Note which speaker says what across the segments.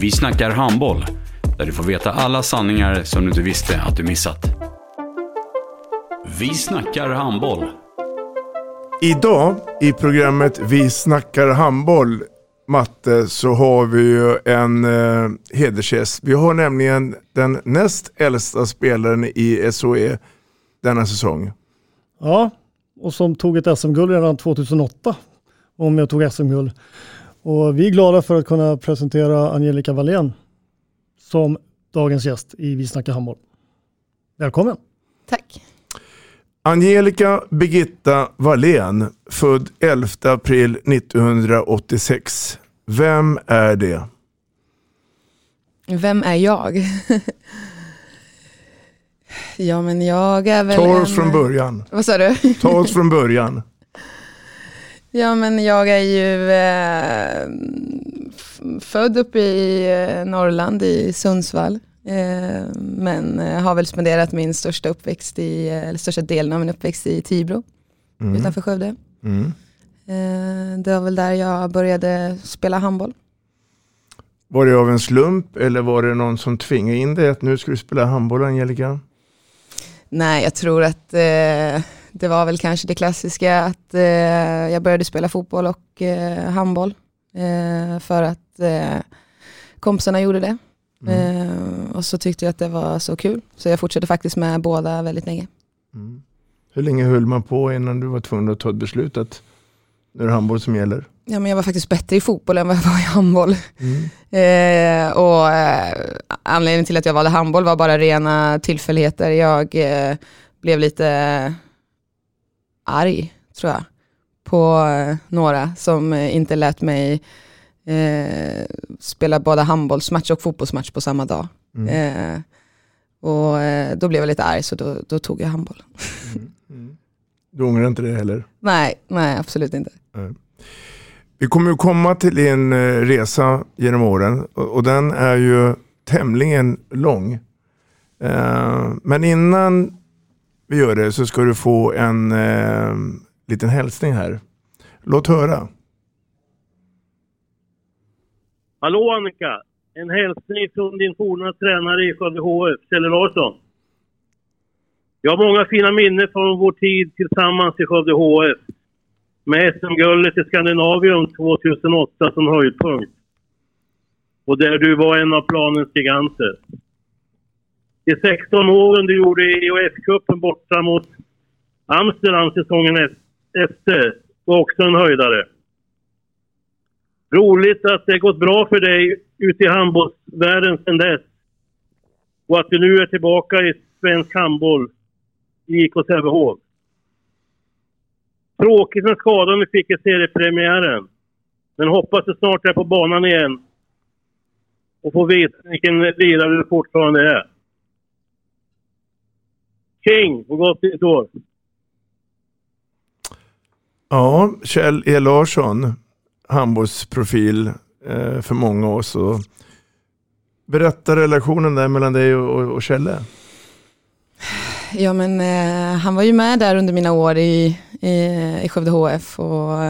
Speaker 1: Vi snackar handboll, där du får veta alla sanningar som du inte visste att du missat. Vi snackar handboll.
Speaker 2: Idag i programmet Vi snackar handboll, Matte, så har vi ju en eh, hedersgäst. Vi har nämligen den näst äldsta spelaren i SOE denna säsong.
Speaker 3: Ja, och som tog ett SM-guld redan 2008. Om jag tog SM-guld. Och vi är glada för att kunna presentera Angelica Wallén som dagens gäst i Vi snackar handboll. Välkommen!
Speaker 4: Tack.
Speaker 2: Angelica Birgitta Wallén, född 11 april 1986. Vem är det?
Speaker 5: Vem är jag? ja men jag är väl
Speaker 2: Ta oss
Speaker 5: en...
Speaker 2: från början.
Speaker 5: Vad sa du?
Speaker 2: Ta oss från början.
Speaker 5: ja men jag är ju eh, född uppe i eh, Norrland i Sundsvall. Eh, men eh, har väl spenderat min största uppväxt i, eh, eller största delen av min uppväxt i Tibro
Speaker 2: Mm.
Speaker 5: utanför Skövde.
Speaker 2: Mm.
Speaker 5: Det var väl där jag började spela handboll.
Speaker 2: Var det av en slump eller var det någon som tvingade in dig att nu ska du spela handboll Angelica?
Speaker 5: Nej, jag tror att det var väl kanske det klassiska att eh, jag började spela fotboll och eh, handboll. Eh, för att eh, kompisarna gjorde det. Eh, och så tyckte jag att det var så kul. Så jag fortsatte faktiskt med båda väldigt länge.
Speaker 2: Mm. Hur länge höll man på innan du var tvungen att ta ett beslut att nu är det handboll som gäller?
Speaker 5: Ja, men jag var faktiskt bättre i fotboll än vad jag var i handboll.
Speaker 2: Mm.
Speaker 5: Eh, och eh, anledningen till att jag valde handboll var bara rena tillfälligheter. Jag eh, blev lite arg, tror jag, på eh, några som eh, inte lät mig eh, spela både handbollsmatch och fotbollsmatch på samma dag.
Speaker 2: Mm.
Speaker 5: Eh, och eh, då blev jag lite arg, så då, då tog jag handboll.
Speaker 2: Du ångrar inte det heller?
Speaker 5: nej, nej, absolut inte.
Speaker 2: Vi kommer ju komma till eh, resa genom åren och, och den är ju tämligen lång. Men innan vi gör det så ska du få en eh, liten hälsning här. Låt höra.
Speaker 6: Hallå Annika! En hälsning från din forna tränare i Skövde HF, Kjelle Larsson. Jag har många fina minnen från vår tid tillsammans i Skövde HF. Med SM-guldet i Skandinavium 2008 som höjdpunkt. Och där du var en av planens giganter. De 16 åren du gjorde i EOF-cupen borta mot Amsterdam säsongen efter var också en höjdare. Roligt att det gått bra för dig ute i handbollsvärlden sedan dess. Och att du nu är tillbaka i svensk handboll i IK Sävehof. Tråkigt med skadan du fick i seriepremiären. Men hoppas du snart är på banan igen. Och får veta vilken lirare du fortfarande är. King och gott nytt år!
Speaker 2: Ja, Kjell E Larsson, handbollsprofil eh, för många år så Berätta relationen där mellan dig och, och, och Kjelle.
Speaker 5: Ja men eh, han var ju med där under mina år i, i, i Skövde HF och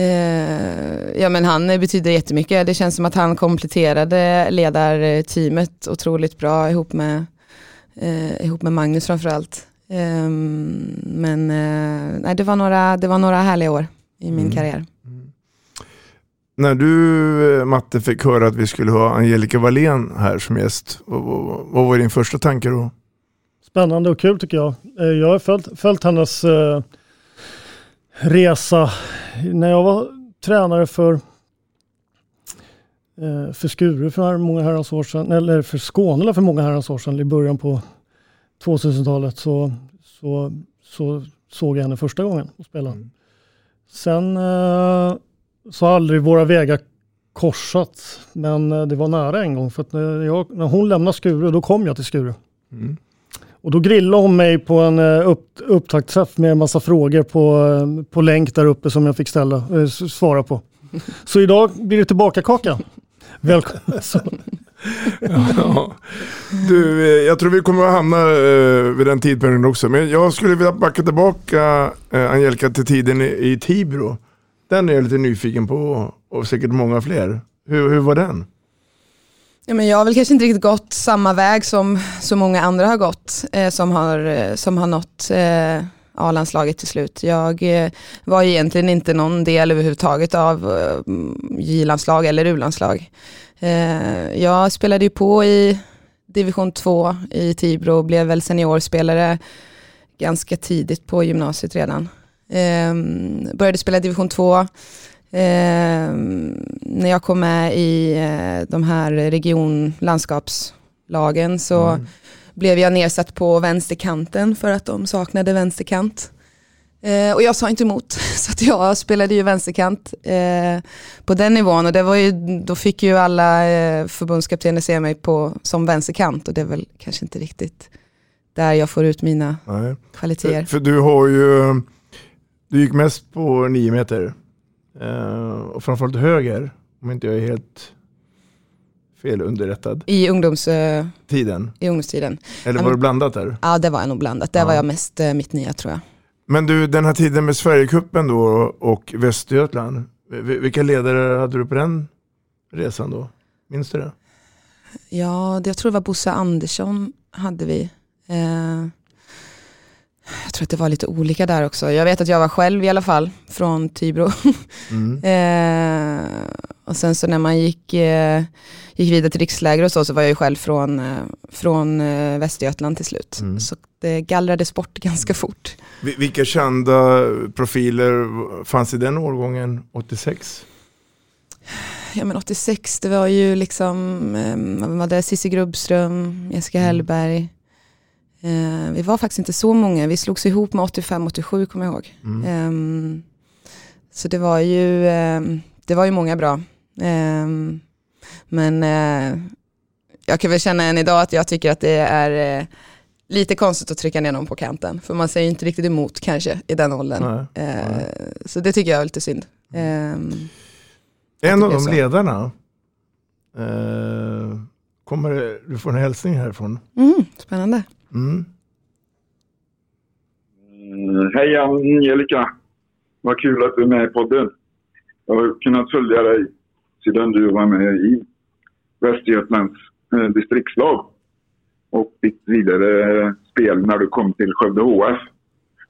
Speaker 5: eh, ja men han betyder jättemycket. Det känns som att han kompletterade ledarteamet otroligt bra ihop med, eh, ihop med Magnus framförallt. Eh, men eh, nej, det, var några, det var några härliga år i min
Speaker 2: Mm.
Speaker 5: karriär.
Speaker 2: när du eh, Matte fick höra att vi skulle ha Angelica Wallén här som gäst, vad, vad, vad var din första tanke då?
Speaker 3: Spännande och kul tycker jag. Eh, Jag har följt, följt hennes eh, resa. När jag var tränare för, för Skuru för många herrans år sedan, eller för Skåne för många herrans år sedan, i början på 2000-talet, så, så, så såg jag henne första gången och spela. Sen eh, så har aldrig våra vägar korsats, men eh, det var nära en gång. För att när, jag, när hon lämnade Skuru, då kom jag till Skuru.
Speaker 2: Mm.
Speaker 3: Och då grillade hon mig på en eh, upp, upptaktsträff med en massa frågor på, eh, på länk där uppe som jag fick ställa, eh, svara på. Så idag blir det tillbaka kaka. Välkommen. Så,
Speaker 2: Ja. Du, eh, jag tror vi kommer att hamna eh, vid den tidpunkten också. Men jag skulle vilja backa tillbaka eh, Angelica till tiden i, i Tibro. Den är jag lite nyfiken på och säkert många fler. Hur, hur var den?
Speaker 5: Ja, men jag har väl kanske inte riktigt gått samma väg som så många andra har gått eh, som, har, som har nått eh, A-landslaget till slut. Jag eh, var ju egentligen inte någon del överhuvudtaget av eh, J-landslag eller U-landslag. Eh, jag spelade ju på i division 2 i Tibro och blev väl seniorspelare ganska tidigt på gymnasiet redan. Eh, började spela division 2 Eh, när jag kom med i eh, de här regionlandskapslagen så mm blev jag nedsatt på vänsterkanten för att de saknade vänsterkant. Eh, och jag sa inte emot, så att jag spelade ju vänsterkant eh, på den nivån och det var ju, då fick ju alla eh, förbundskaptener se mig på, som vänsterkant och det är väl kanske inte riktigt där jag får ut mina
Speaker 2: Nej.
Speaker 5: kvaliteter.
Speaker 2: För, för du har ju, du gick mest på nio meter. Eh, och framförallt höger, om inte jag är helt fel underrättad.
Speaker 5: I, ungdoms, eh,
Speaker 2: Tiden.
Speaker 5: I ungdomstiden.
Speaker 2: Eller var
Speaker 5: men-
Speaker 2: blandat där?
Speaker 5: Ja det var nog blandat, där
Speaker 2: Ja.
Speaker 5: var jag mest eh, mitt nia tror jag.
Speaker 2: Men du, den här tiden med Sverigecupen då och Västergötland. vi- Vilka ledare hade du på den resan då? Minns du det?
Speaker 5: Ja, det, jag tror det var Bosse Andersson hade vi. Eh, jag tror att det var lite olika där också. Jag vet att jag var själv i alla fall från Tibro.
Speaker 2: Mm.
Speaker 5: eh, och sen så när man gick, eh, gick vidare till riksläger och så, så var jag ju själv från, eh, från eh, Västergötland till slut.
Speaker 2: Mm.
Speaker 5: Så det gallrades bort ganska fort.
Speaker 2: Vi- Vilka kända profiler fanns i den årgången, 86?
Speaker 5: Ja men 86, det var ju liksom, eh, var det, Cissi Grubbström, Jessica Hellberg. Eh, vi var faktiskt inte så många, vi slogs ihop med 85-87 kommer jag ihåg.
Speaker 2: Mm.
Speaker 5: Ehm, så det var ju, ehm, det var ju många bra. Ehm, men eh, jag kan väl känna än idag att jag tycker att det är eh, lite konstigt att trycka ner någon på kanten. För man säger inte riktigt emot kanske i den åldern.
Speaker 2: Nej,
Speaker 5: Eh, Så det tycker jag är lite synd. Ehm,
Speaker 2: En av de
Speaker 5: så.
Speaker 2: ledarna eh, kommer du får en hälsning härifrån.
Speaker 5: mm, spännande.
Speaker 2: Mm.
Speaker 7: Mm, Hej Angelica. Vad kul att du är med i podden. Jag har kunnat följa dig sedan du var med i Västergötlands eh, distriktslag och ditt vidare eh, spel när du kom till Skövde HF.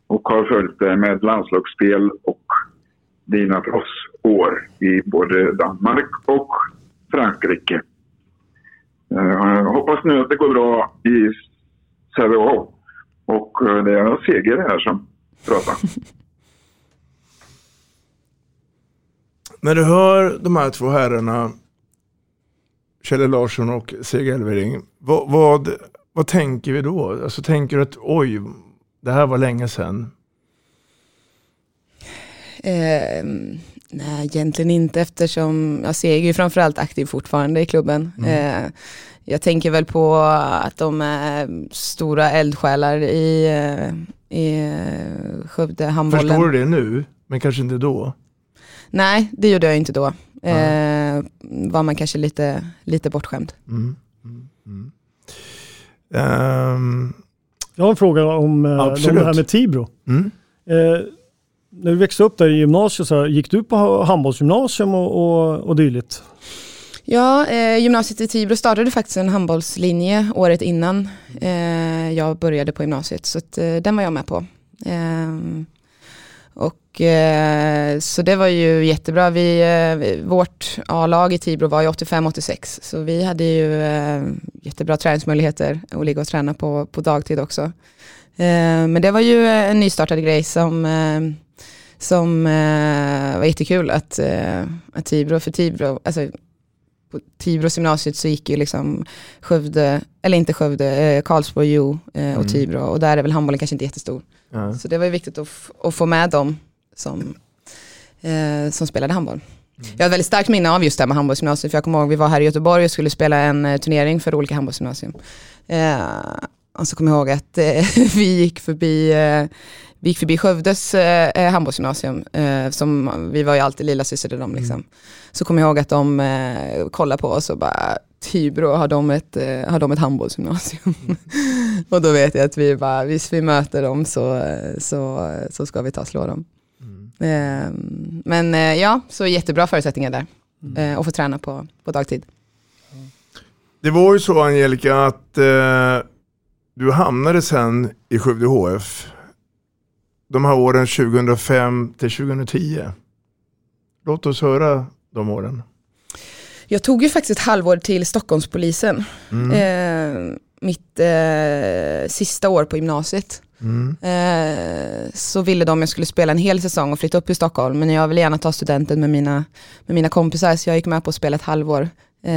Speaker 7: Och har följt dig med landslagsspel och dina proffsår i både Danmark och Frankrike. Eh, jag hoppas nu att det går bra i Sävehof. Och eh, det är Seger här som pratar.
Speaker 2: När du hör de här två herrarna, Kjell Larsson och Seger Elvering, vad, vad, vad tänker vi då? Alltså tänker du att oj, det här var länge sedan.
Speaker 5: Eh, nej, egentligen inte eftersom jag ser ju framförallt aktiv fortfarande i klubben.
Speaker 2: Mm.
Speaker 5: Eh, jag tänker väl på att de är stora eldsjälar i, i Skövde handbollen.
Speaker 2: Förstår du det nu, men kanske inte då?
Speaker 5: Nej, det gjorde jag inte då. Eh, var man kanske lite, lite bortskämd.
Speaker 2: Mm. Mm. Mm. Ehm,
Speaker 3: Jag har en fråga om eh, det här med Tibro.
Speaker 2: Mm.
Speaker 3: Eh, när du växte upp där i gymnasiet, så här, gick du på handbollsgymnasium och, och, och dylikt?
Speaker 5: Ja, eh, gymnasiet i Tibro startade faktiskt en handbollslinje året innan eh, jag började på gymnasiet. Så att, eh, den var jag med på. Och, eh, så det var ju jättebra. Vi, eh, vårt A-lag i Tibro var ju 85-86 så vi hade ju eh, jättebra träningsmöjligheter att ligga och träna på, på dagtid också. Men det var ju en nystartad grej som, som var jättekul att, att Tibro, för Tibro, alltså på Tibros gymnasiet så gick ju liksom Skövde, eller inte Skövde, eh, Karlsborg, Jo eh, och
Speaker 2: Mm.
Speaker 5: Tibro och där är väl handbollen kanske inte jättestor.
Speaker 2: Ja.
Speaker 5: Så det var ju viktigt att, att få med dem som, eh, som spelade handboll. Jag har ett väldigt starkt minne av just det här med handbollsgymnasiet, för jag kommer ihåg vi var här i Göteborg och skulle spela en eh, turnering för olika handbollsgymnasium. Eh, och så kommer jag ihåg att eh, vi gick förbi eh, vi gick förbi Skövdes eh, handbollsgymnasium, eh, som, vi var ju alltid lilla syster till dem. Liksom. Så kommer jag ihåg att de eh, kollade på oss och bara, Tibro, har de ett, eh, har de ett handbollsgymnasium? och då vet jag att vi bara, hvis vi möter dem så, så, så ska vi ta och slå dem. Eh, men eh, ja, så jättebra förutsättningar där. Eh, och få träna på, på dagtid.
Speaker 2: Det var ju så Angelica att eh, du hamnade sen i Skövde HF de här åren 2005 till 2010. Låt oss höra de åren.
Speaker 5: Jag tog ju faktiskt ett halvår till Stockholmspolisen.
Speaker 2: Mm.
Speaker 5: Eh, mitt eh, sista år på gymnasiet.
Speaker 2: Mm.
Speaker 5: Eh, så ville de att jag skulle spela en hel säsong och flytta upp till Stockholm. Men jag ville gärna ta studenten med mina, med mina kompisar så jag gick med på att spela ett halvår eh,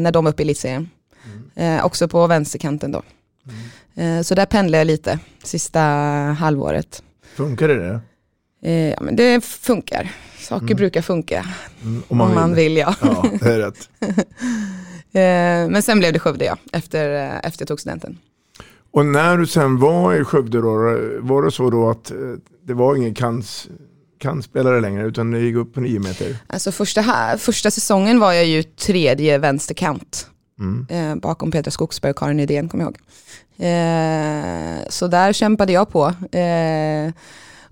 Speaker 5: när de var uppe i elitserien. Eh, också på vänsterkanten då. Eh, så där pendlade jag lite sista halvåret.
Speaker 2: Funkade det?
Speaker 5: Eh, ja, men det funkar. Saker
Speaker 2: Mm.
Speaker 5: brukar funka.
Speaker 2: Mm,
Speaker 5: Om man, vill. ja.
Speaker 2: Ja, det är rätt.
Speaker 5: eh, men sen blev det Skövde ja, efter, eh, efter jag tog studenten.
Speaker 2: Och när du sen var i Skövde då, var det så då att eh, det var ingen kans, kantspelare längre utan det gick upp på nio meter?
Speaker 5: Alltså första, här, första säsongen var jag ju tredje vänsterkant.
Speaker 2: Mm.
Speaker 5: Eh, bakom Petra Skogsberg och Karin Nydén kommer jag ihåg. Eh, så där kämpade jag på. Eh,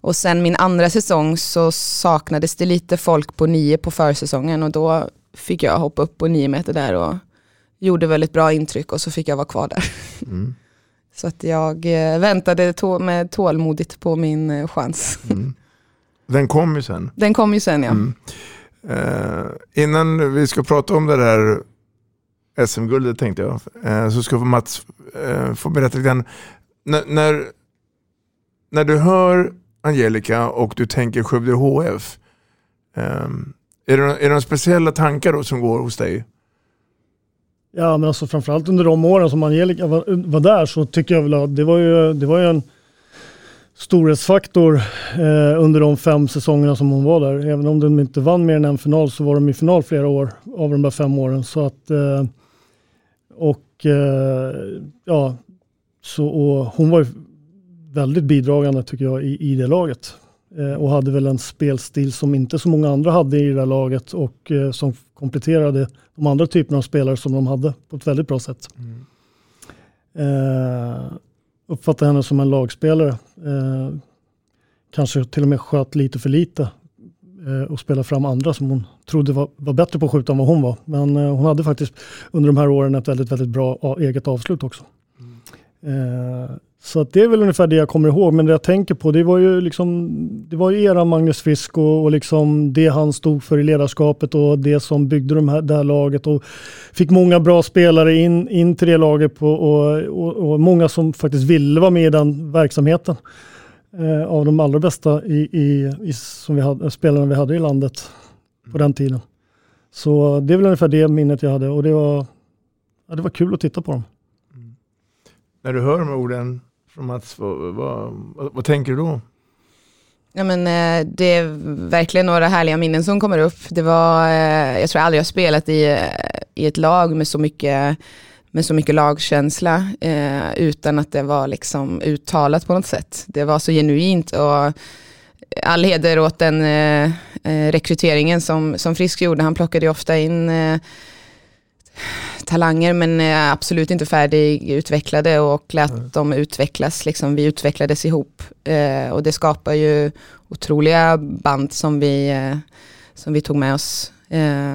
Speaker 5: och sen min andra säsong så saknades det lite folk på nio på försäsongen och då fick jag hoppa upp på nio meter där och gjorde väldigt bra intryck och så fick jag vara kvar där.
Speaker 2: Mm.
Speaker 5: Så att jag eh, väntade tå- med tålmodigt på min eh, chans.
Speaker 2: Mm. Den kom ju sen.
Speaker 5: Den kom ju sen ja.
Speaker 2: Mm. Eh, innan vi ska prata om det där SM-guldet tänkte jag, eh, så ska Mats eh, få berätta lite grann. När, när, när du hör Angelica och du tänker Skövde HF, Um, ehm, är, det, är det några speciella tankar då som går hos dig?
Speaker 3: Ja, men alltså framförallt under de åren som Angelica var, var där så tycker jag väl att det var ju, det var ju en storhetsfaktor eh, under de fem säsongerna som hon var där. Även om de inte vann mer än en final så var de i final flera år av de där fem åren. Så att, eh, och eh, ja, så, och hon var ju väldigt bidragande tycker jag i, i det laget. Eh, och hade väl en spelstil som inte så många andra hade i det laget och eh, som kompletterade de andra typerna av spelare som de hade på ett väldigt bra sätt. Eh, uppfattar henne som en lagspelare. Eh, kanske till och med sköt lite för lite eh, och spelade fram andra som hon trodde var, var bättre på att skjuta än vad hon var. Men eh, hon hade faktiskt under de här åren ett väldigt, väldigt bra eget avslut också. Eh, så att det är väl ungefär det jag kommer ihåg. Men det jag tänker på det var ju liksom det var ju era Magnus Frisk och, och liksom det han stod för i ledarskapet och det som byggde de här, det här laget och fick många bra spelare in, in till det laget på, och, och, och många som faktiskt ville vara med i den verksamheten. Eh, av de allra bästa i, i, i, som vi hade, spelarna vi hade i landet på den tiden. Så det är väl ungefär det minnet jag hade och det var, ja, det var kul att titta på dem.
Speaker 2: När du hör de här orden från Mats, vad, vad, vad, tänker du då?
Speaker 5: Ja, men, eh, det är verkligen några härliga minnen som kommer upp. Det var, eh, jag tror aldrig jag spelat i, eh, i ett lag med så mycket, med så mycket lagkänsla eh, utan att det var liksom uttalat på något sätt. Det var så genuint och all heder åt den eh, rekryteringen som, som Frisk gjorde. Han plockade ju ofta in eh, talanger men eh, absolut inte färdigutvecklade och lät dem utvecklas. Liksom, vi utvecklades ihop eh, och det skapar ju otroliga band som vi, eh, som vi tog med oss. Eh,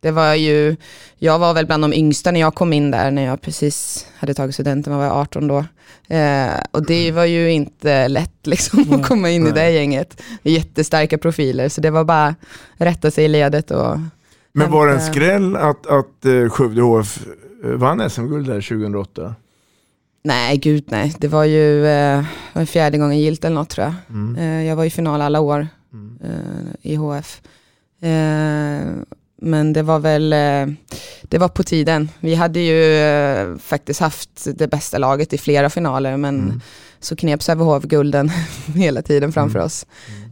Speaker 5: Det var ju, jag var väl bland de yngsta när jag kom in där, när jag precis hade tagit studenten, jag var 18 då. Eh, och det var ju inte lätt liksom att komma in i det gänget. Jättestarka profiler, så det var bara rätta sig i ledet och
Speaker 2: Men var det en skräll att, att eh, Skövde HF vann SM-guld där 2008?
Speaker 5: Nej, gud nej. Det var ju eh, var fjärde gången gilt eller något tror jag.
Speaker 2: Mm.
Speaker 5: Eh, jag var i final alla år eh, i HF. Eh, men det var väl, det var på tiden. Vi hade ju faktiskt haft det bästa laget i flera finaler, men
Speaker 2: Mm.
Speaker 5: så knep Sävehof gulden hela tiden framför
Speaker 2: Mm.
Speaker 5: oss.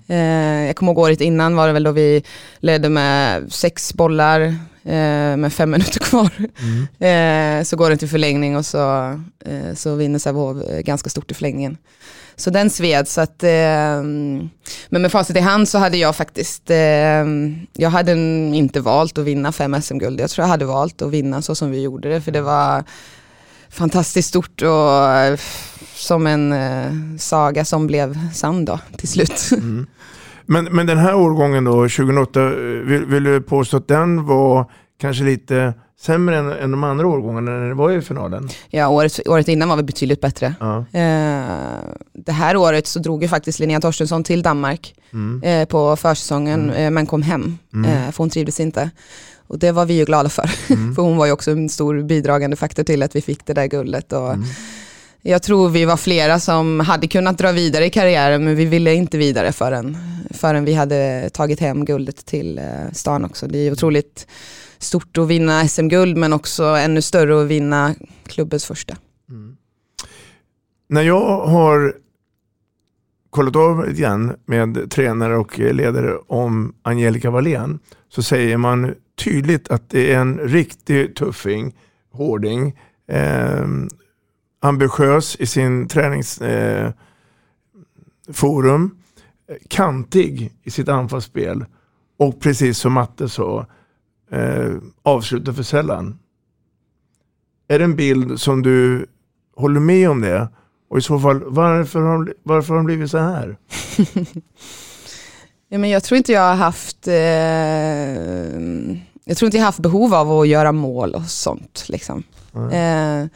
Speaker 5: Eh, jag kommer ihåg året innan var det väl då vi ledde med sex bollar eh, med fem minuter kvar.
Speaker 2: Mm.
Speaker 5: Eh, så går det till förlängning och så, så vinner Sävehof eh, ganska stort i förlängningen. Så den sved. Så att, eh, men med facit i hand så hade jag faktiskt, eh, jag hade inte valt att vinna fem SM-guld. Jag tror jag hade valt att vinna så som vi gjorde det. För det var fantastiskt stort och eh, som en eh, saga som blev sann då till slut.
Speaker 2: Mm. Men, men den här årgången då, 2008, eh, vill, vill du påstå att den var kanske lite sämre än, än de andra årgångarna när det var i finalen?
Speaker 5: Ja, året, året innan var vi betydligt bättre.
Speaker 2: Ja.
Speaker 5: Eh, det här året så drog ju faktiskt Linnea Torstensson till Danmark
Speaker 2: Mm.
Speaker 5: eh, på försäsongen, eh, men kom hem,
Speaker 2: Mm.
Speaker 5: för hon trivdes inte. Och det var vi ju glada för,
Speaker 2: Mm.
Speaker 5: för hon var ju också en stor bidragande faktor till att vi fick det där guldet. Och
Speaker 2: Mm.
Speaker 5: Jag tror vi var flera som hade kunnat dra vidare i karriären, men vi ville inte vidare förrän, förrän vi hade tagit hem guldet till eh, stan också. Det är otroligt stort att vinna SM-guld, men också ännu större att vinna klubbens första.
Speaker 2: När jag har kollat av lite grann med tränare och ledare om Angelica Wallén så säger man tydligt att det är en riktig tuffing, hårding, eh, ambitiös i sin träningsforum, eh, kantig i sitt anfallsspel och precis som Matte sa, eh, avslutar för sällan. Är det en bild som du håller med om det? Och i så fall, varför har, de- varför har de blivit så här?
Speaker 5: Ja, men jag tror inte jag har haft eh, jag tror inte jag haft behov av att göra mål och sånt. Liksom. Eh,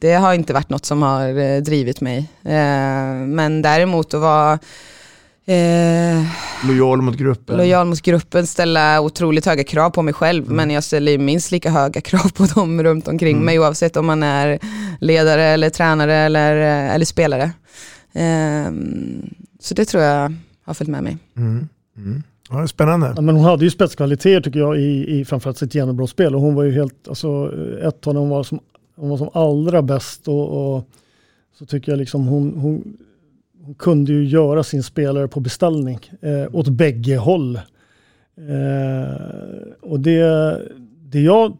Speaker 5: det har inte varit något som har eh, drivit mig. Eh, men däremot att vara eh,
Speaker 2: Lojal mot gruppen?
Speaker 5: lojal mot gruppen, ställa otroligt höga krav på mig själv,
Speaker 2: Mm.
Speaker 5: men jag ställer minst lika höga krav på dem runt omkring
Speaker 2: Mm.
Speaker 5: mig, oavsett om man är ledare eller tränare eller, eh, eller spelare. Ehm, så det tror jag har följt med mig.
Speaker 2: Mm. Ja, det är spännande.
Speaker 3: Ja, men hon hade ju spetskvaliteter tycker jag i, i framförallt sitt genombrottsspel och hon var ju helt, alltså ett tag när hon var som, hon var som allra bäst och, och så tycker jag liksom hon, hon, hon kunde ju göra sin spelare på beställning eh, åt bägge håll. Eh, och det, det jag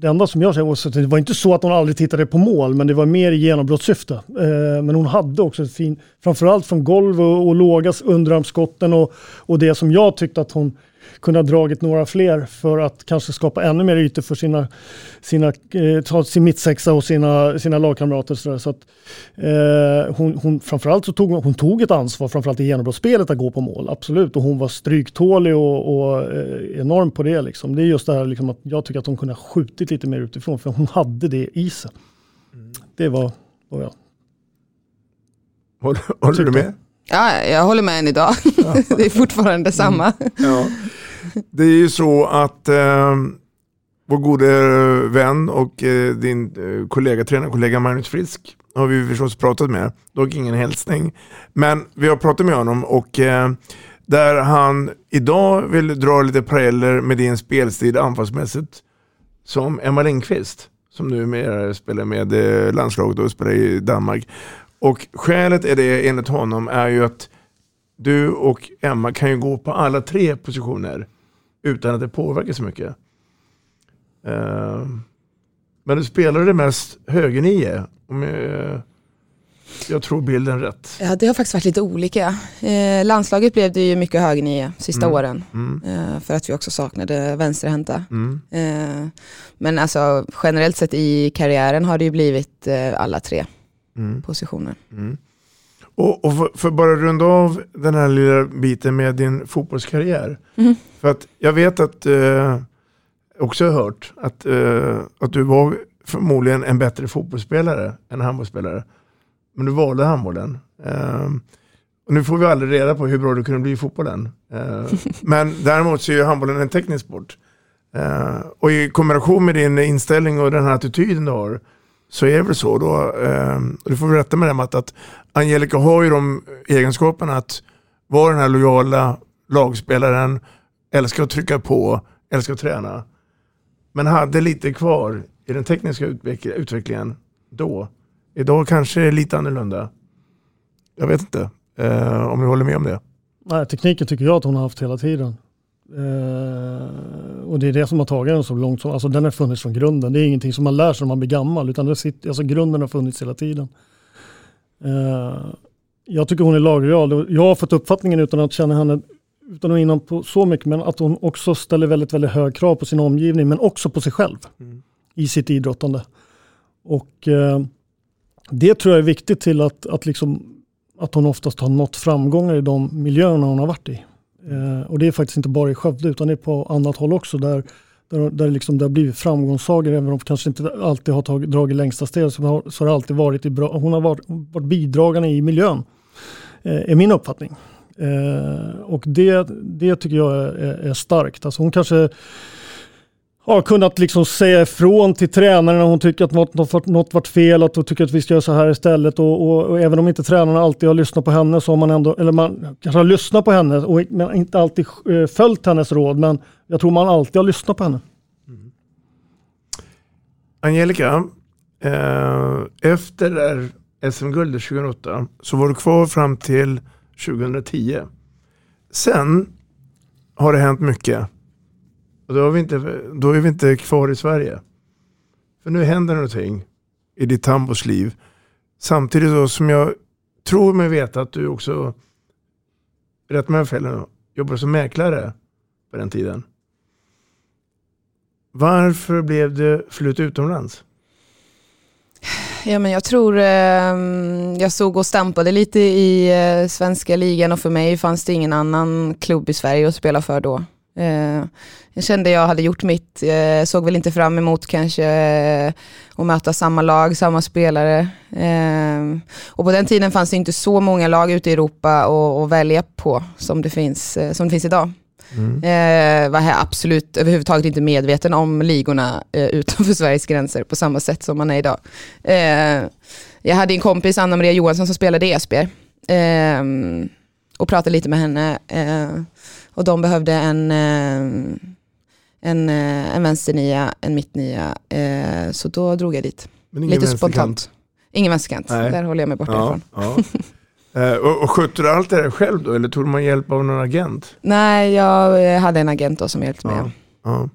Speaker 3: det enda som jag säger var det var inte så att hon aldrig tittade på mål, men det var mer i genombrottssyfte. Eh, men hon hade också ett fint, framförallt från golv och, och låga underarmsskotten och, och det som jag tyckte att hon kunde ha dragit några fler för att kanske skapa ännu mer ytor för sina, sina eh, ta sin mittsexa och sina, sina lagkamrater. Så, där. så att, eh, hon, hon, framförallt så tog hon, tog ett ansvar, framförallt i genombrottsspelet, att gå på mål. Absolut, och hon var stryktålig och, och eh, enorm på det. Liksom. Det är just det här liksom, att jag tycker att hon kunde ha skjutit lite mer utifrån, för hon hade det i sig. Det var vad jag
Speaker 2: Håller, håller du med?
Speaker 5: Ja, jag håller med än idag. det är fortfarande samma.
Speaker 2: Ja. Det är ju så att eh, vår gode vän och eh, din eh, kollega, tränarkollega Magnus Frisk har vi förstås pratat med. Dock ingen hälsning. Men vi har pratat med honom och eh, där han idag vill dra lite paralleller med din spelstil anfallsmässigt som Emma Lindqvist som numera spelar med eh, landslaget och spelar i Danmark. Och skälet är det enligt honom är ju att du och Emma kan ju gå på alla tre positioner utan att det påverkar så mycket. Eh, men du spelar det mest högernio, om jag, jag tror bilden rätt.
Speaker 5: Ja, det har faktiskt varit lite olika. Eh, landslaget blev det ju mycket högernio sista
Speaker 2: Mm.
Speaker 5: åren.
Speaker 2: Mm.
Speaker 5: Eh, för att vi också saknade vänsterhänta.
Speaker 2: Mm.
Speaker 5: Eh, men alltså generellt sett i karriären har det ju blivit eh, alla tre
Speaker 2: Mm.
Speaker 5: positioner.
Speaker 2: Mm. Och, och för, för bara runda av den här lilla biten med din fotbollskarriär.
Speaker 5: Mhm.
Speaker 2: För att jag vet att eh, också hört att, eh, att du var förmodligen en bättre fotbollsspelare än handbollsspelare. Men du valde handbollen. Eh, och nu får vi aldrig reda på hur bra du kunde bli i fotbollen. Eh, men däremot så är ju handbollen en teknisk sport. Eh, och i kombination med din inställning och den här attityden du har så är det väl så då. Eh, du får väl rätta med det Matt, att Angelica har ju de egenskaperna att vara den här lojala lagspelaren, älskar att trycka på, älskar att träna. Men hade lite kvar i den tekniska utveck utvecklingen då. Idag kanske det är lite annorlunda. Jag vet inte eh, om du håller med om det.
Speaker 3: Nej, tekniken tycker jag att hon har haft hela tiden. Eh, och det är det som har tagit den så långt. Som, alltså den har funnits från grunden. Det är ingenting som man lär sig när man blir gammal. Utan det sitter, alltså grunden har funnits hela tiden. Eh, jag tycker hon är lagreal. Jag har fått uppfattningen utan att känna henne utan att innan på så mycket, men att hon också ställer väldigt, väldigt hög krav på sin omgivning, men också på sig själv mm. i sitt idrottande. Och eh, det tror jag är viktigt till att, att, liksom, att hon oftast har nått framgångar i de miljöerna hon har varit i. Mm. Eh, och det är faktiskt inte bara i Skövde, utan det är på annat håll också, där, där, där liksom det har blivit framgångssagor, även om de kanske inte alltid har tagit, dragit längsta steg, så har, så har det alltid varit i bra, hon har varit, varit bidragande i miljön, eh, är min uppfattning. Eh, och det, det tycker jag är, är starkt. Alltså hon kanske har kunnat liksom säga ifrån till tränaren när hon tycker att något, något, något varit fel, att hon tycker att vi ska göra så här istället. Och, och, och, även om inte tränarna alltid har lyssnat på henne så har man ändå, eller man kanske har lyssnat på henne och men inte alltid eh, följt hennes råd, men jag tror man alltid har lyssnat på henne. Mm.
Speaker 2: Angelica, eh, efter SM-guldet 2008 så var du kvar fram till 2010. Sen har det hänt mycket. Och då, är vi inte, då är vi inte kvar i Sverige. För nu händer någonting i ditt tambos liv. Samtidigt då som jag tror mig veta att du också, rätt med fel jobbade som mäklare på den tiden. Varför blev det flytt utomlands?
Speaker 5: Ja, men jag tror eh, jag såg och stampade lite i eh, svenska ligan och för mig fanns det ingen annan klubb i Sverige att spela för då. Eh, jag kände jag hade gjort mitt, eh, såg väl inte fram emot kanske eh, att möta samma lag, samma spelare. Eh, och på den tiden fanns det inte så många lag ute i Europa att välja på som det finns, eh, som det finns idag. Mm. Eh, var här absolut överhuvudtaget inte medveten om ligorna eh, utanför Sveriges gränser på samma sätt som man är idag. Eh, jag hade en kompis, Anna Maria Johansson, som spelade i Esbjerg. Eh, och pratade lite med henne. Och de behövde en, eh, en, en vänsternia, en mittnia. så då drog jag dit. lite spontant. Ingen vänsterkant, där håller jag mig borta ja, ifrån. Ja.
Speaker 2: Uh, och, och skötte du allt det där själv då eller tog man hjälp av någon agent?
Speaker 5: Nej, jag hade en agent då som hjälpte mig.
Speaker 2: Ja, ja.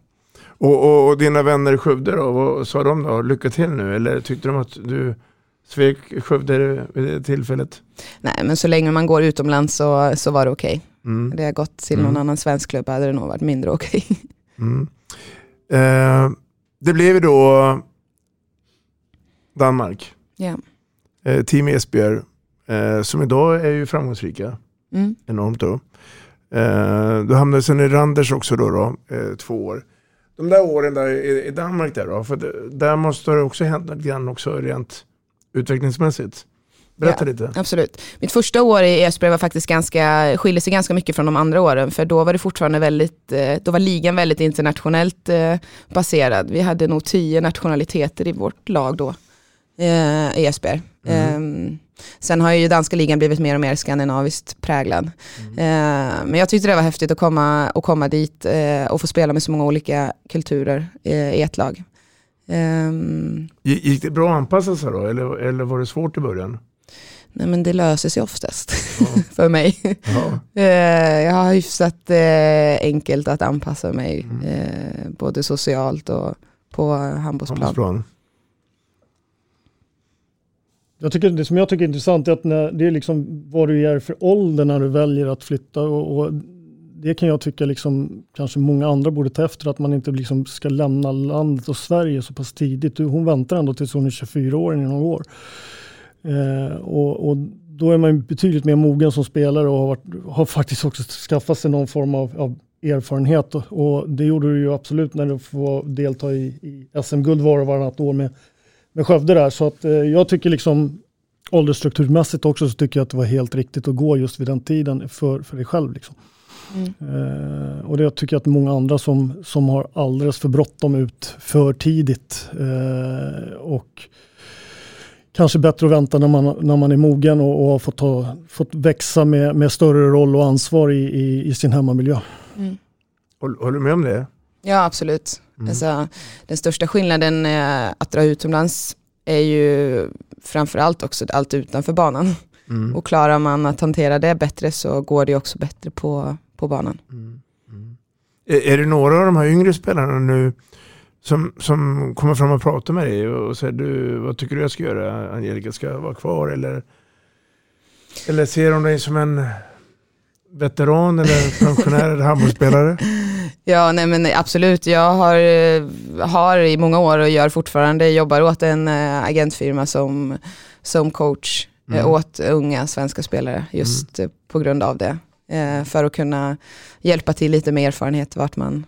Speaker 2: Och, och, och, dina vänner i Skövde då, vad sa de då? Lycka till nu eller tyckte de att du svek Skövde vid det tillfället?
Speaker 5: Nej, men så länge man går utomlands så, så var det okej. Okay. Mm. Hade jag gått till någon mm. annan svensk klubb hade det nog varit mindre okej. Okay.
Speaker 2: Mm. Uh, det blev då Danmark.
Speaker 5: Ja.
Speaker 2: Uh, Team Esbjerg eh, som idag är ju framgångsrika. Mm. Enormt då. Eh, du hamnade sen i Randers också då, då eh, två år. De där åren där i, i Danmark där då, för det, där måste det också hänt lite grann också rent utvecklingsmässigt. Berätta ja, lite.
Speaker 5: Absolut. Mitt första år i Esbjerg var faktiskt ganska, skiljer sig ganska mycket från de andra åren. För då var det fortfarande väldigt, eh, då var ligan väldigt internationellt eh, baserad. Vi hade nog tio nationaliteter i vårt lag då eh, i Esbjerg. Mm. Um, sen har ju danska ligan blivit mer och mer skandinaviskt präglad. Mm. Men jag tyckte det var häftigt att komma, att komma dit och få spela med så många olika kulturer i ett lag. Um,
Speaker 2: Gick det bra att anpassa sig då eller, eller var det svårt i början?
Speaker 5: Nej men det löser sig oftast ja. för mig. Ja. jag har hyfsat enkelt att anpassa mig mm. både socialt och på handbollsplan. handbollsplan.
Speaker 3: Jag tycker, det som jag tycker är intressant är att när, det är liksom vad du är för ålder när du väljer att flytta. Och, och det kan jag tycka liksom, kanske många andra borde ta efter, att man inte liksom ska lämna landet och Sverige så pass tidigt. Hon väntar ändå tills hon är 24 år i några år. Eh, och, och, då är man betydligt mer mogen som spelare och har, varit, har faktiskt också skaffat sig någon form av, av erfarenhet och, det gjorde du ju absolut när du får delta i, i SM-guld var och varannat år med, med Skövde där. Så att, eh, jag tycker liksom åldersstrukturmässigt också så tycker jag att det var helt riktigt att gå just vid den tiden för, för dig själv. Liksom. Eh, och det tycker jag att många andra som, som har alldeles för bråttom ut för tidigt. Eh, och kanske bättre att vänta när man, när man är mogen och, och har fått, ta, fått växa med, med större roll och ansvar i, i, i sin hemmamiljö.
Speaker 5: Mm.
Speaker 2: Håller, du med om det?
Speaker 5: Ja, absolut.
Speaker 2: Mm.
Speaker 5: Alltså, den största skillnaden eh, att dra utomlands är ju framförallt också allt utanför banan.
Speaker 2: Mm.
Speaker 5: Och klarar man att hantera det bättre så går det också bättre på, på banan.
Speaker 2: Är, är det några av de här yngre spelarna nu som, som kommer fram och pratar med dig och säger du, vad tycker du jag ska göra? Angelica ska vara kvar eller, eller ser de dig som en veteran eller pensionär eller handbollsspelare?
Speaker 5: Ja, nej men absolut. Jag har, eh, har i många år och gör fortfarande, jobbar åt en eh, agentfirma som, som coach eh,
Speaker 8: Mm.
Speaker 5: åt unga svenska spelare just eh, på grund av det. För att kunna hjälpa till lite med erfarenhet vart man,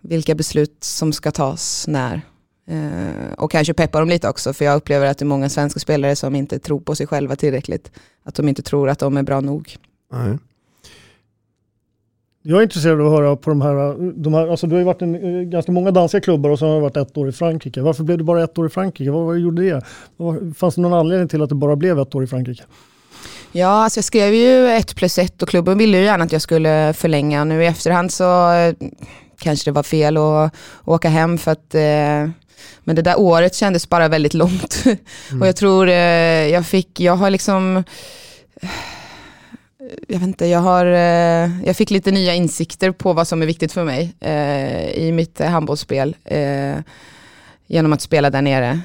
Speaker 5: vilka beslut som ska tas när. Eh, Och kanske peppa dem lite också för jag upplever att det är många svenska spelare som inte tror på sig själva tillräckligt. Att de inte tror att de är bra nog.
Speaker 2: Nej.
Speaker 3: Jag är intresserad av att höra på de här, de här alltså du har ju varit i ganska många danska klubbar och så har du varit ett år i Frankrike. Varför blev du bara ett år i Frankrike? Vad, vad gjorde det? Fanns det någon anledning till att det bara blev ett år i Frankrike?
Speaker 5: Ja, alltså jag skrev ju ett plus ett och klubben ville ju gärna att jag skulle förlänga. Nu i efterhand så eh, kanske det var fel att åka hem för att eh, men det där året kändes bara väldigt långt. och jag tror eh, jag fick, jag har liksom jag vet inte, jag, har, eh, jag fick lite nya insikter på vad som är viktigt för mig eh, i mitt handbollsspel eh, genom att spela där nere.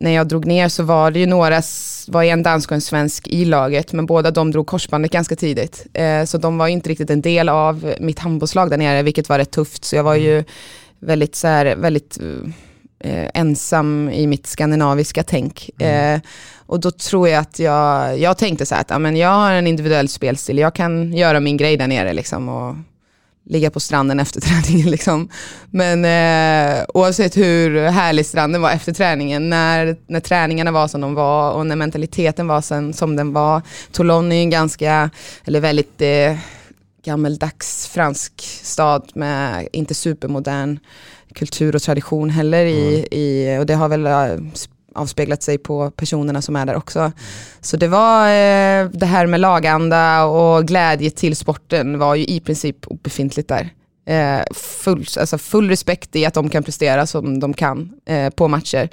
Speaker 5: När jag drog ner så var det ju några, var en dansk och en svensk i laget, men båda de drog korsbandet ganska tidigt. Eh, så de var inte riktigt en del av mitt handbollslag där nere, vilket var rätt tufft. Så jag var ju väldigt, så här, väldigt eh, ensam i mitt skandinaviska tänk. Eh, och då tror jag att jag, jag tänkte så här att ja, men jag har en individuell spelstil, jag kan göra min grej där nere liksom, och ligga på stranden efter träningen. Liksom. Men eh, oavsett hur härlig stranden var efter träningen, när, när träningarna var som de var och när mentaliteten var som, som den var. Toulon är ju en ganska, eller väldigt eh, gammeldags fransk stad med inte supermodern kultur och tradition heller i, i och det har väl eh, avspeglat sig på personerna som är där också. Så det var eh, det här med laganda och glädje till sporten var ju i princip obefintligt där. Eh, full, alltså full respekt i att de kan prestera som de kan eh, på matcher.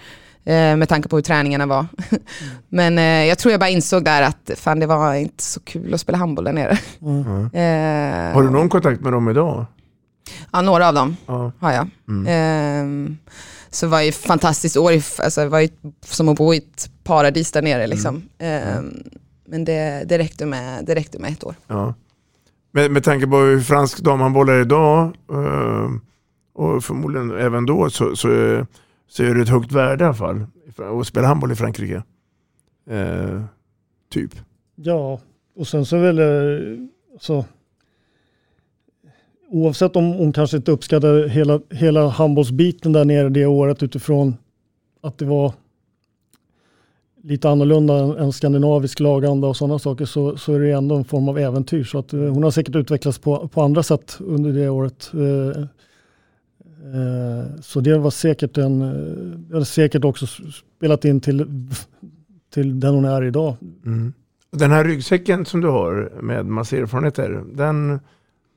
Speaker 5: Eh, med tanke på hur träningarna var. Men eh, jag tror jag bara insåg där att fan det var inte så kul att spela handboll där nere. Eh,
Speaker 2: Har du någon kontakt med dem idag?
Speaker 5: Ja, några av dem
Speaker 2: Ja.
Speaker 5: har jag.
Speaker 2: Mm.
Speaker 5: Ehm, så det var ju fantastiskt år, alltså, det var ju som att bo i ett paradis där nere. Liksom. Ehm, men det, det, räckte med, det räckte med ett år.
Speaker 2: Ja. Med, med tanke på hur fransk damhandboll är idag eh, och förmodligen även då så, så, är- så är det ett högt värde i alla fall att spela handboll i Frankrike. Eh, typ.
Speaker 3: Ja, och sen så är väl eh, så oavsett om hon kanske inte uppskattade hela, hela handbollsbiten där nere det året utifrån att det var lite annorlunda än, än skandinavisk laganda och sådana saker så, så är det ändå en form av äventyr. Så att, eh, hon har säkert utvecklats på, på andra sätt under det året. Eh, eh, så det var säkert en, eh, det har säkert också spelat in till, till den hon är idag.
Speaker 2: Mm. Den här ryggsäcken som du har med massa erfarenheter, den,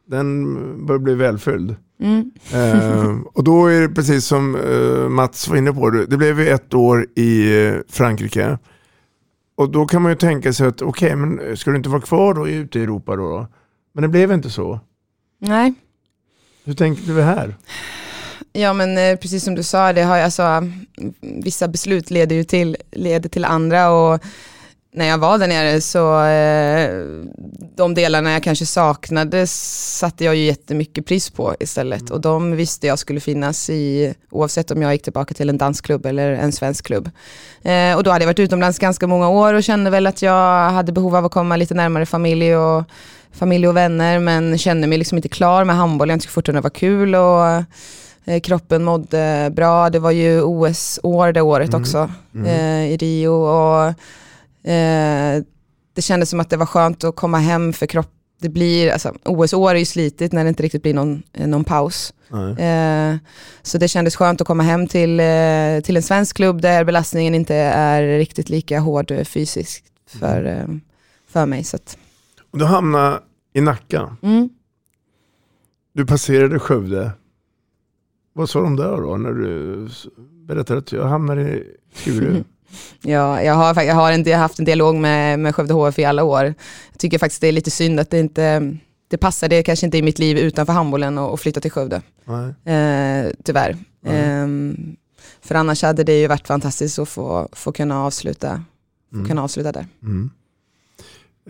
Speaker 2: den bör bli välfylld.
Speaker 5: Mm.
Speaker 2: Eh, och då är det precis som eh, Mats var inne på, det blev ju ett år i eh, Frankrike. Och då kan man ju tänka sig att okej, men ska du inte vara kvar då ute i Europa då? då? Men det blev inte så.
Speaker 5: Nej.
Speaker 2: Hur tänkte du här?
Speaker 5: Ja men eh, precis som du sa, det har, alltså, vissa beslut leder ju till, leder till andra och när jag var där nere så eh, de delarna jag kanske saknade satte jag ju jättemycket pris på istället och de visste jag skulle finnas i oavsett om jag gick tillbaka till en dansk klubb eller en svensk klubb. Eh, och då hade jag varit utomlands ganska många år och kände väl att jag hade behov av att komma lite närmare familj och familj och vänner men kände mig liksom inte klar med handboll. Jag tyckte fortfarande det var kul och eh, kroppen mådde bra. Det var ju OS-år det året
Speaker 8: Mm.
Speaker 5: också
Speaker 8: Mm.
Speaker 5: eh, i Rio och eh, det kändes som att det var skönt att komma hem för kropp. Det blir, alltså, OS-år är ju slitigt när det inte riktigt blir någon, eh, någon paus. Eh, så det kändes skönt att komma hem till, eh, till en svensk klubb där belastningen inte är riktigt lika hård eh, fysiskt för, eh, för mig. Så att,
Speaker 2: Du hamnade i Nacka.
Speaker 5: mm.
Speaker 2: Du passerade Skövde. Vad sa de där då när du berättade att jag hamnade i Skuru?
Speaker 5: Ja, jag har, jag har en, jag har haft en dialog med, med Skövde HF i alla år. Jag tycker faktiskt det är lite synd att det inte det passade kanske inte i mitt liv utanför handbollen och, och flytta till Skövde. Eh, tyvärr. Ehm, för annars hade det ju varit fantastiskt att få, få kunna avsluta, få
Speaker 2: Mm.
Speaker 5: kunna avsluta där.
Speaker 2: Mm.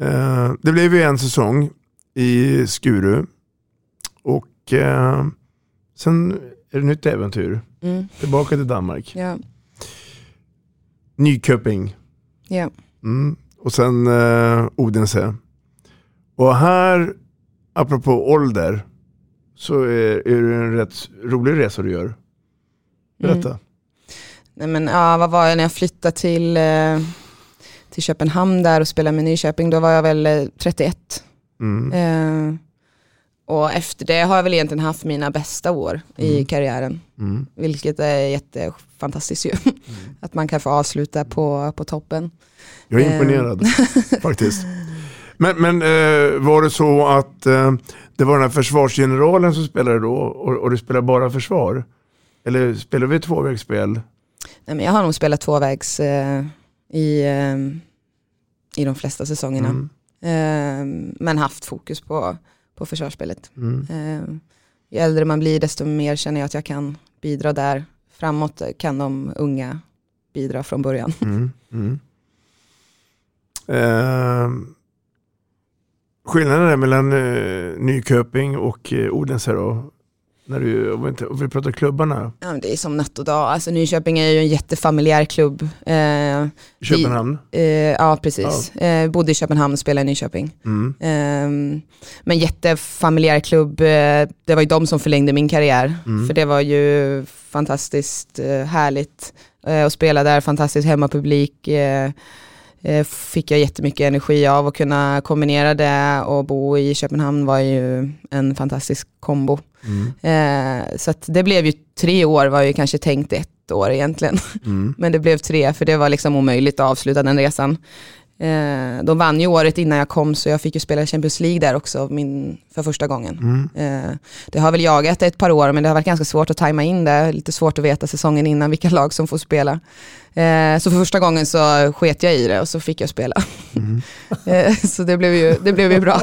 Speaker 2: Eh, det blev ju en säsong i Skuru. Och eh, sen är det nytt äventyr.
Speaker 5: Mm.
Speaker 2: Tillbaka till Danmark.
Speaker 5: Ja.
Speaker 2: Nyköping.
Speaker 5: Ja.
Speaker 2: Mm. Och sen eh, Odense. Och här, apropå ålder, så är, är det en rätt rolig resa du gör. Berätta.
Speaker 5: Mm. Nej, men, ja, vad var jag när jag flyttade till, eh, till Köpenhamn där och spelade med Nyköping? Då var jag väl eh, 31.
Speaker 2: Mm.
Speaker 5: Eh, och efter det har jag väl egentligen haft mina bästa år i karriären.
Speaker 2: Mm.
Speaker 5: Vilket är jättefantastiskt ju. Att man kan få avsluta på, på toppen.
Speaker 2: Jag är
Speaker 5: Eh,
Speaker 2: imponerad faktiskt. Men, men eh, var det så att eh, det var den här försvarsgeneralen som spelade då och, och du spelade bara försvar? Eller spelade vi tvåvägsspel?
Speaker 5: Nej, men jag har nog spelat tvåvägs eh, i, eh, i de flesta säsongerna.
Speaker 2: Mm.
Speaker 5: Eh, men haft fokus på, på försvarsspelet.
Speaker 2: Mm.
Speaker 5: Eh, ju äldre man blir desto mer känner jag att jag kan bidra där. Framåt kan de unga bidra från början.
Speaker 2: Mm. Mm. Eh, skillnaden mellan eh, Nyköping och eh, Odense då? När du, om vi, inte, om vi pratar klubbarna.
Speaker 5: Ja, det är som natt och dag. Alltså, Nyköping är ju en jättefamiljär klubb. Eh, vi-
Speaker 2: Köpenhamn?
Speaker 5: Eh, ja, precis. Eh, bodde i Köpenhamn och spelade i Nyköping.
Speaker 2: Mm.
Speaker 5: Eh, men jättefamiljär klubb. Eh, det var ju de som förlängde min karriär.
Speaker 2: Mm.
Speaker 5: För det var ju fantastiskt eh, härligt eh, att spela där. Fantastisk hemmapublik. Fick jag jättemycket energi av att kunna kombinera det och bo i Köpenhamn var ju en fantastisk kombo.
Speaker 2: Mm.
Speaker 5: Eh, så det blev ju tre år, var ju kanske tänkt ett år egentligen.
Speaker 2: Mm.
Speaker 5: Men det blev tre, för det var liksom omöjligt att avsluta den resan. Eh, de vann ju året innan jag kom, så jag fick ju spela Champions League där också min, för första gången.
Speaker 2: Mm.
Speaker 5: Eh, det har väl jagat ett par år, men det har varit ganska svårt att tajma in det. Lite svårt att veta säsongen innan vilka lag som får spela. Eh, så för första gången så sket jag i det och så fick jag spela.
Speaker 2: Mm.
Speaker 5: eh, så det blev ju, det blev ju bra.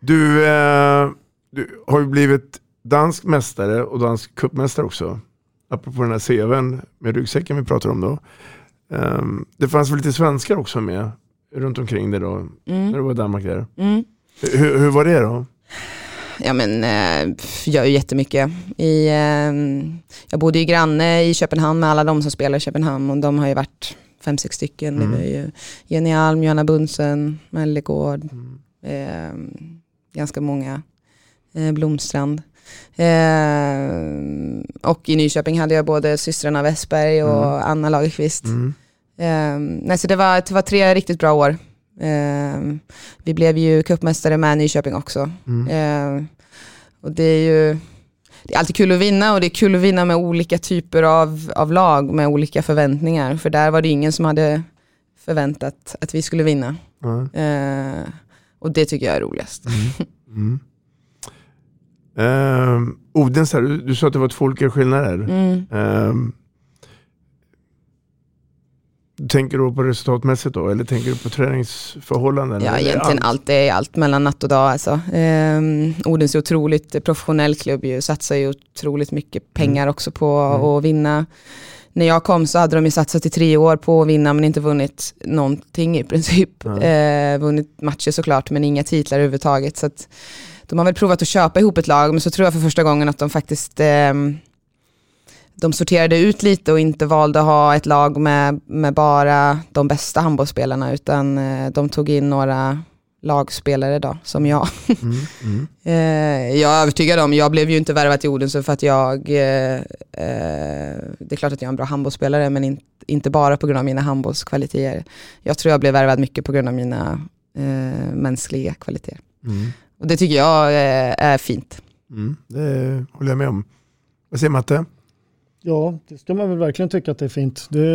Speaker 2: Du, eh, du har ju blivit dansk mästare och dansk cupmästare också. Apropå den här CVn med ryggsäcken vi pratar om då. Ehm, det fanns väl lite svenskar också med runt omkring det då,
Speaker 5: Mm.
Speaker 2: när du var i Danmark där.
Speaker 5: Mm.
Speaker 2: Hur, hur var det då?
Speaker 5: Ja men eh, pff, gör ju jättemycket. I, eh, jag bodde ju granne i Köpenhamn med alla de som spelar i Köpenhamn och de har ju varit fem, sex stycken.
Speaker 2: Mm.
Speaker 5: Det var ju Jenny Alm, Johanna Bunsen, Mellegård, eh, ganska många. Eh, Blomstrand. Eh, och i Nyköping hade jag både systrarna Westberg och
Speaker 2: Mm.
Speaker 5: Anna Lagerqvist.
Speaker 2: Mm.
Speaker 5: Eh, nej, så det var, det var tre riktigt bra år. Vi blev ju cupmästare med Nyköping också.
Speaker 2: Mm.
Speaker 5: Och det är ju det är alltid kul att vinna och det är kul att vinna med olika typer av, av lag med olika förväntningar. För där var det ingen som hade förväntat att vi skulle vinna. Eh, och det tycker jag är roligast.
Speaker 2: Mm. Ehm, Odense, du, du sa att det var två olika skillnader.
Speaker 5: Mm.
Speaker 2: Ehm, tänker du på resultatmässigt då? Eller tänker du på träningsförhållanden?
Speaker 5: Ja, egentligen
Speaker 2: allt?
Speaker 5: allt. Det är allt mellan natt och dag. Alltså. Um, Odense är otroligt professionell klubb, ju, satsar ju otroligt mycket pengar också på att vinna. När jag kom så hade de ju satsat i tre år på att vinna men inte vunnit någonting i princip. Eh, vunnit matcher såklart men inga titlar överhuvudtaget. Så att de har väl provat att köpa ihop ett lag men så tror jag för första gången att de faktiskt ehm, de sorterade ut lite och inte valde att ha ett lag med, med bara de bästa handbollsspelarna utan eh, de tog in några lagspelare då, som jag.
Speaker 2: Mm, mm.
Speaker 5: Eh, jag är övertygad om, jag blev ju inte värvad till Odense för att jag, eh, eh, det är klart att jag är en bra handbollsspelare men in, inte bara på grund av mina handbollskvaliteter. Jag tror jag blev värvad mycket på grund av mina eh, mänskliga kvaliteter.
Speaker 2: Mm.
Speaker 5: Och det tycker jag eh, är fint.
Speaker 2: Mm, det håller jag med om. Vad säger Matte?
Speaker 3: Ja, det ska man väl verkligen tycka att det är fint. Det,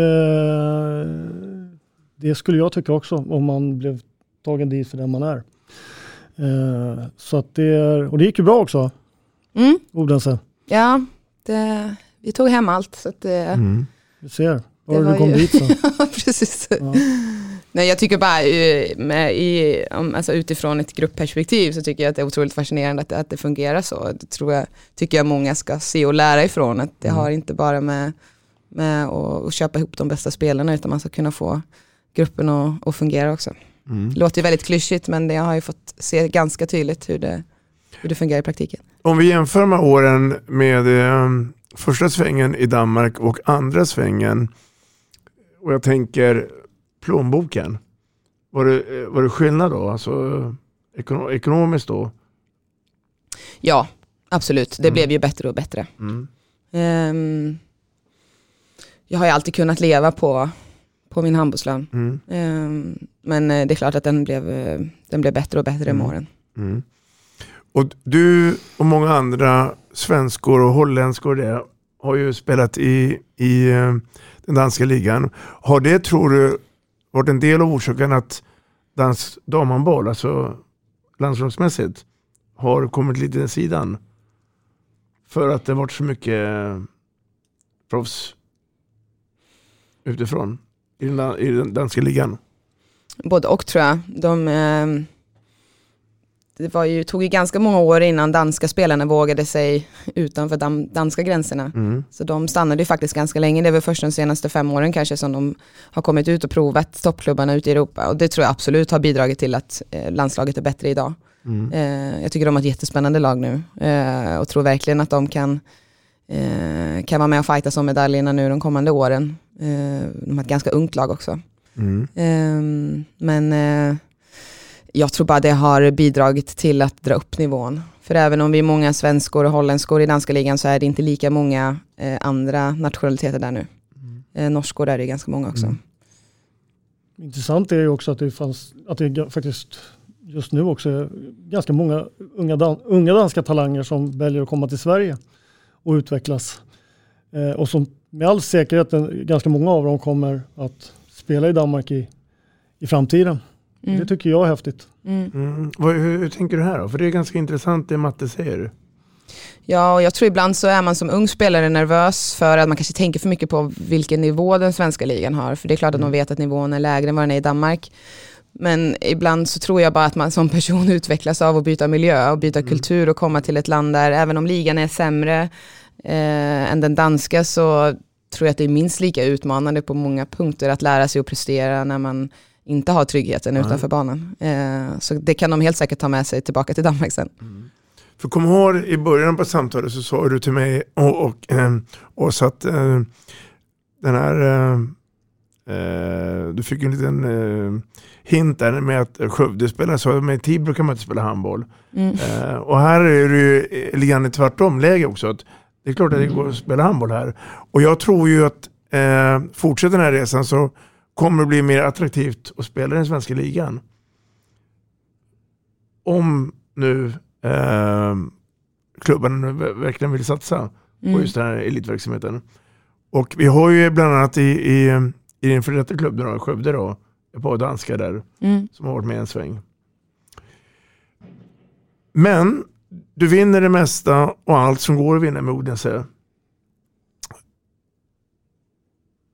Speaker 3: det skulle jag tycka också om man blev tagen dit för den man är. Eh, så att det är, och det gick ju bra också.
Speaker 5: Mm.
Speaker 3: Odense.
Speaker 5: Ja, det, vi tog hem allt. Så att det,
Speaker 2: Mm.
Speaker 3: Du ser,
Speaker 5: Det var
Speaker 3: du kom
Speaker 5: ju-
Speaker 3: dit så.
Speaker 5: Ja, precis. Nej, jag tycker bara eh, med, i, alltså utifrån ett gruppperspektiv så tycker jag att det är otroligt fascinerande att, det- att det fungerar så. Det tror jag, tycker jag många ska se och lära ifrån. Att det
Speaker 2: Mm.
Speaker 5: har inte bara med, med att, att köpa ihop de bästa spelarna utan man ska kunna få gruppen att, att fungera också.
Speaker 2: Mm.
Speaker 5: Det låter ju väldigt klyschigt men det- jag har ju fått se ganska tydligt hur det, hur det fungerar i praktiken.
Speaker 2: Om vi jämför här åren med eh, första svängen i Danmark och andra svängen och jag tänker plånboken. Var det, eh, var det skillnad då? Alltså ekono- ekonomiskt då?
Speaker 5: Ja, absolut. Det
Speaker 2: Mm.
Speaker 5: blev ju bättre och bättre.
Speaker 2: Mm.
Speaker 5: Ehm, jag har ju alltid kunnat leva på, på min handbollslön.
Speaker 2: Mm.
Speaker 5: Ehm, men eh, det är klart att den blev, eh, den blev bättre och bättre
Speaker 2: Mm.
Speaker 5: med åren.
Speaker 2: Mm. Och du och många andra svenskor och holländskor det, har ju spelat i, i den danska ligan. Har det, tror du, varit en del av orsaken att dansk damhandboll, alltså landslagsmässigt, har kommit lite den sidan? För att det har varit så mycket eh, proffs utifrån i den, i den danska ligan.
Speaker 5: Både och tror jag. De, eh det var ju, tog ju ganska många år innan danska spelarna vågade sig utanför de danska gränserna.
Speaker 2: Mm.
Speaker 5: Så de stannade ju faktiskt ganska länge. Det är väl först de senaste fem åren kanske som de har kommit ut och provat toppklubbarna ute i Europa. Och det tror jag absolut har bidragit till att eh, landslaget är bättre idag.
Speaker 2: Mm.
Speaker 5: Eh, jag tycker de har ett jättespännande lag nu eh, och tror verkligen att de kan, eh, kan vara med och fightas om medaljerna nu de kommande åren. De har ett ganska ungt lag också.
Speaker 2: Mm.
Speaker 5: Eh, men jag tror bara det har bidragit till att dra upp nivån. För även om vi är många svenskor och holländskor i danska ligan så är det inte lika många eh, andra nationaliteter där nu. Eh, norskor är det ganska många också.
Speaker 3: Intressant är ju också att det fanns, att det faktiskt just nu också är ganska många unga, dan, unga danska talanger som väljer att komma till Sverige och utvecklas. Eh, och som med all säkerhet, ganska många av dem kommer att spela i Danmark i, i framtiden.
Speaker 5: Mm.
Speaker 3: Det tycker jag är häftigt.
Speaker 5: Mm.
Speaker 2: Mm. Vad, hur, hur tänker du här då? För det är ganska intressant det Matte säger.
Speaker 5: Ja, och jag tror ibland så är man som ung spelare nervös för att man kanske tänker för mycket på vilken nivå den svenska ligan har. För det är klart att de vet att nivån är lägre än vad den är i Danmark. Men ibland så tror jag bara att man som person utvecklas av att byta miljö och byta kultur och komma till ett land där, även om ligan är sämre eh, än den danska, så tror jag att det är minst lika utmanande på många punkter att lära sig att prestera när man inte har tryggheten
Speaker 2: Nej.
Speaker 5: utanför banan. Eh, så det kan de helt säkert ta med sig tillbaka till Danmark sen.
Speaker 2: För kom ihåg i början på samtalet så sa du till mig och, och, eh, och så att eh, den här eh, eh, du fick en liten eh, hint där med att Skövde spelar så, med Tibro kan man inte spela handboll.
Speaker 5: Mm.
Speaker 2: Och här är det ju lite grann ett tvärtomläge också. Att det är klart att det går att spela handboll här. Och jag tror ju att fortsätter den här resan så kommer det bli mer attraktivt att spela i den svenska ligan. Om nu eh, klubbarna verkligen vill satsa på
Speaker 5: Mm.
Speaker 2: just den här elitverksamheten. Och vi har ju bland annat i, i, i din före detta klubb då, Skövde då, ett par danskar där
Speaker 5: Mm.
Speaker 2: som har varit med en sväng. Men du vinner det mesta och allt som går att vinna med Odense.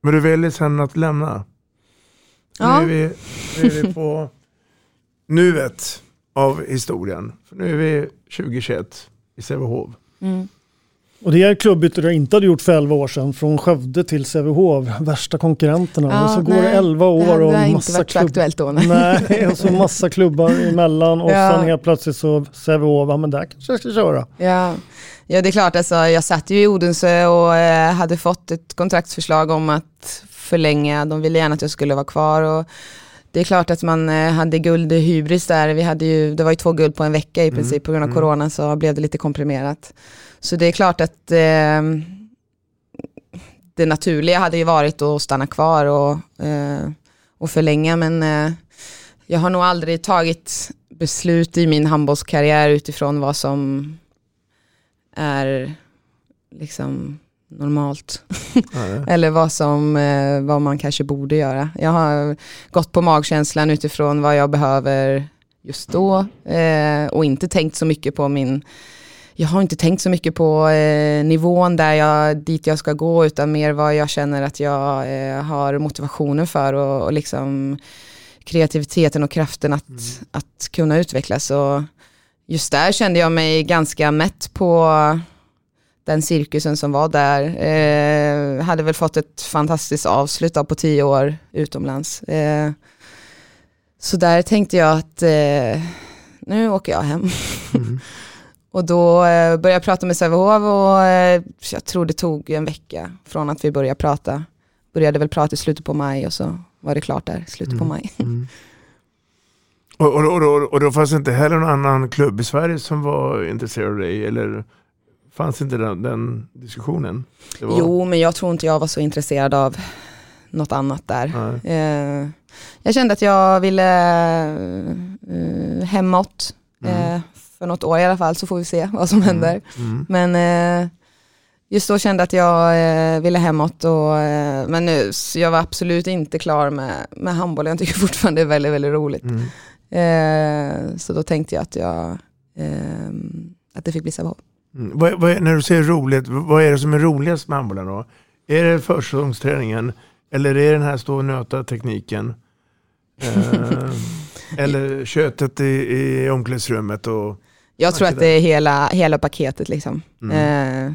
Speaker 2: Men du väljer sen att lämna.
Speaker 5: Ja.
Speaker 2: Nu, är vi, nu är vi på nuet av historien. För nu är vi 2021 i Sävehof.
Speaker 5: Mm.
Speaker 3: Och det är klubbyte jag inte hade gjort för 11 år sedan. Från Skövde till Sävehof, värsta konkurrenterna.
Speaker 5: Ja,
Speaker 3: och så går
Speaker 5: nej,
Speaker 3: det 11
Speaker 5: det
Speaker 3: år och
Speaker 5: inte
Speaker 3: massa
Speaker 5: varit så
Speaker 3: klubb-
Speaker 5: aktuellt då, nej.
Speaker 3: Nej, och så massa klubbar emellan och
Speaker 5: Ja.
Speaker 3: sen helt plötsligt så Sävehof, ja men där kanske jag ska köra.
Speaker 5: Ja. ja, det är klart. Alltså, jag satt ju i Odense och eh, hade fått ett kontraktsförslag om att förlänga. De ville gärna att jag skulle vara kvar. Och det är klart att man eh, hade guldhybris där. Vi hade ju, det var ju två guld på en vecka i princip. På grund av
Speaker 8: mm.
Speaker 5: corona så blev det lite komprimerat. Så det är klart att eh, det naturliga hade ju varit att stanna kvar och, eh, och förlänga. Men eh, jag har nog aldrig tagit beslut i min handbollskarriär utifrån vad som är liksom normalt. Eller vad, som, eh, vad man kanske borde göra. Jag har gått på magkänslan utifrån vad jag behöver just då eh, och inte tänkt så mycket på min jag har inte tänkt så mycket på eh, nivån där jag, dit jag ska gå utan mer vad jag känner att jag eh, har motivationen för och, och liksom kreativiteten och kraften att, att kunna utvecklas. Och just där kände jag mig ganska mätt på den cirkusen som var där. Eh, hade väl fått ett fantastiskt avslut av på tio år utomlands. Eh, så där tänkte jag att eh, nu åker jag hem. och då eh, började jag prata med Sävehof och eh, jag tror det tog en vecka från att vi började prata. Började väl prata i slutet på maj och så var det klart där, slutet på maj.
Speaker 2: Och, och, och, och, och då fanns det inte heller någon annan klubb i Sverige som var intresserad av dig? Eller fanns inte den, den diskussionen? Var...
Speaker 5: Jo, men jag tror inte jag var så intresserad av något annat där. Eh, jag kände att jag ville eh, hemåt. Eh, för något år i alla fall så får vi se vad som händer.
Speaker 8: Mm.
Speaker 5: Men eh, just då kände jag att jag ville hemåt. Och, men nu, så jag var absolut inte klar med, med handboll. Jag tycker fortfarande det är väldigt, väldigt roligt. Eh, så då tänkte jag att, jag, att det fick bli Sävehof.
Speaker 2: Mm. Vad, vad är, när du säger roligt, vad är det som är roligast med handbollen då? Är det försäsongsträningen? Eller är det den här stå och nöta tekniken? Eh, eller köttet i, i omklädningsrummet? Och,
Speaker 5: Jag tror att det är hela, hela paketet. Liksom.
Speaker 2: Mm.
Speaker 5: Eh,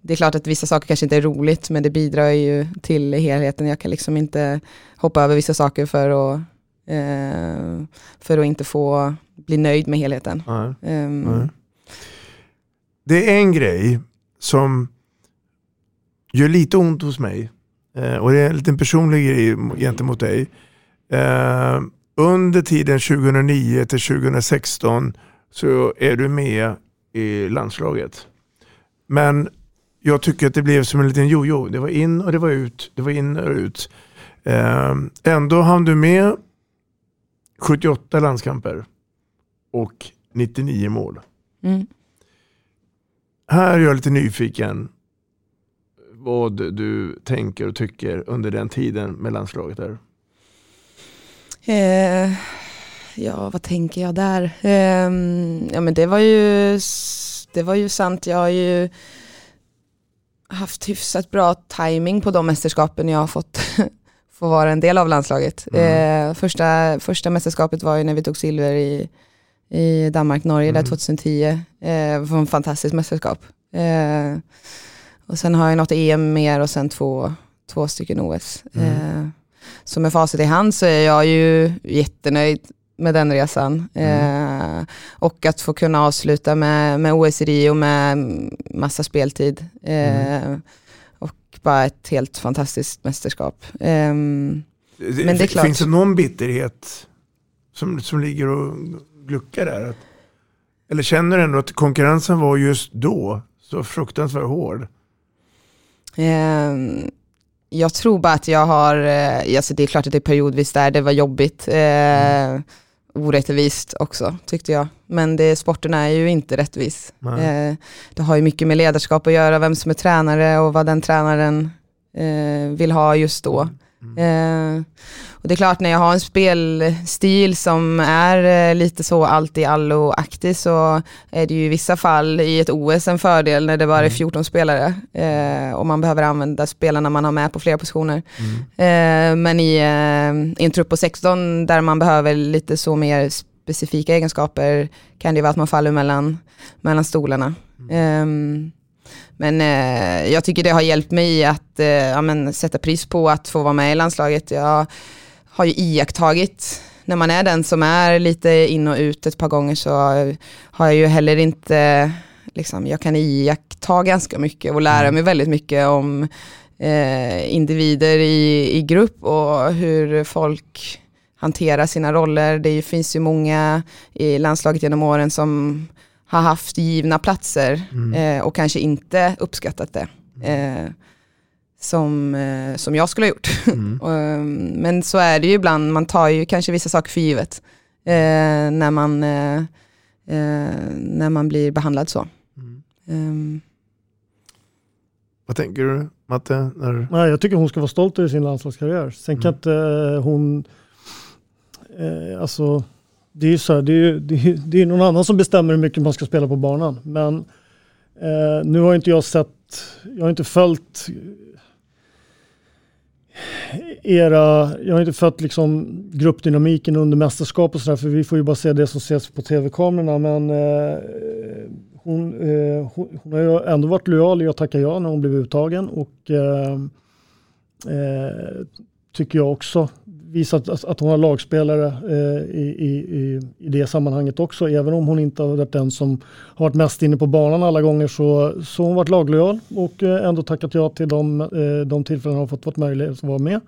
Speaker 5: det är klart att vissa saker kanske inte är roligt, men det bidrar ju till helheten. Jag kan liksom inte hoppa över vissa saker för att, eh, för att inte få bli nöjd med helheten. Ehm,
Speaker 2: Nej. Det är en grej som gör lite ont hos mig. Eh, och det är en liten personlig grej gentemot dig. Eh, under tiden 2009 till 2016 så är du med i landslaget. Men jag tycker att det blev som en liten jojo. Det var in och det var ut. Det var in och ut. Eh, ändå hann du med 78 landskamper och 99 mål.
Speaker 5: Mm.
Speaker 2: Här är jag lite nyfiken vad du tänker och tycker under den tiden med landslaget där.
Speaker 5: Eh, ja, vad tänker jag där? Ehm, ja, men det var ju, det var ju sant. Jag har ju haft hyfsat bra timing på de mästerskapen jag har fått få vara en del av landslaget. Eh, första, första mästerskapet var ju när vi tog silver i, i Danmark-Norge där 2010. Eh, var en fantastiskt mästerskap. Eh, och sen har jag något EM mer och sen två, två stycken OS. Eh, så med facit i hand så är jag ju jättenöjd med den resan. Eh, och att få kunna avsluta med, med OS i Rio med massa speltid. Eh, Och bara ett helt fantastiskt mästerskap. Ehm, men det är klart.
Speaker 2: Finns det någon bitterhet som, som ligger och gluckar där? Att, eller känner du ändå att konkurrensen var just då så fruktansvärt hård?
Speaker 5: Ehm, jag tror bara att jag har, eh, alltså det är klart att det är periodvis där det var jobbigt. Eh, orättvist också tyckte jag. Men det, sporten är ju inte rättvis. Eh, det har ju mycket med ledarskap att göra, vem som är tränare och vad den tränaren eh, vill ha just då. Eh, och det är klart när jag har en spelstil som är eh, lite så allt i allo-aktig så är det ju i vissa fall i ett OS en fördel när det bara är 14 spelare eh, och man behöver använda spelarna man har med på flera positioner. Eh, men i, eh, i en trupp på 16 där man behöver lite så mer specifika egenskaper kan det ju vara att man faller mellan, mellan stolarna. Ehm, men eh, jag tycker det har hjälpt mig att eh, ja, men, sätta pris på att få vara med i landslaget. Jag har ju iakttagit, när man är den som är lite in och ut ett par gånger så har jag ju heller inte, liksom, jag kan iaktta ganska mycket och lära mig väldigt mycket om eh, individer i, i grupp och hur folk hantera sina roller. Det finns ju många i landslaget genom åren som har haft givna platser
Speaker 8: Mm.
Speaker 5: eh, och kanske inte uppskattat det. Eh, som, eh, som jag skulle ha gjort.
Speaker 8: Mm.
Speaker 5: Och, ehm, men så är det ju ibland, man tar ju kanske vissa saker för givet eh, när, man, eh, eh, när man blir behandlad så.
Speaker 2: Mm.
Speaker 5: Ehm,
Speaker 2: Vad tänker du Matte? När...
Speaker 3: Nej, jag tycker hon ska vara stolt över sin landslagskarriär. Sen kan
Speaker 2: Mm.
Speaker 3: inte eh, hon... Eh, alltså, det är ju så här, det är, ju- det, är, det är någon annan som bestämmer hur mycket man ska spela på banan. Men eh, nu har inte jag sett, jag har inte följt era, jag har inte följt liksom gruppdynamiken under mästerskap och sådär för vi får ju bara se det som ses på tv-kamerorna men eh, hon, eh, hon, hon har ju ändå varit lojal i att tacka ja när hon blev uttagen och eh, eh, tycker jag också visat att, att hon har lagspelare eh, i, i, i, det sammanhanget också. Även om hon inte har varit den som har varit mest inne på banan alla gånger så, så har hon varit laglojal och eh, ändå tackat ja till de, eh, de tillfällen hon har fått varit möjlighet att vara med.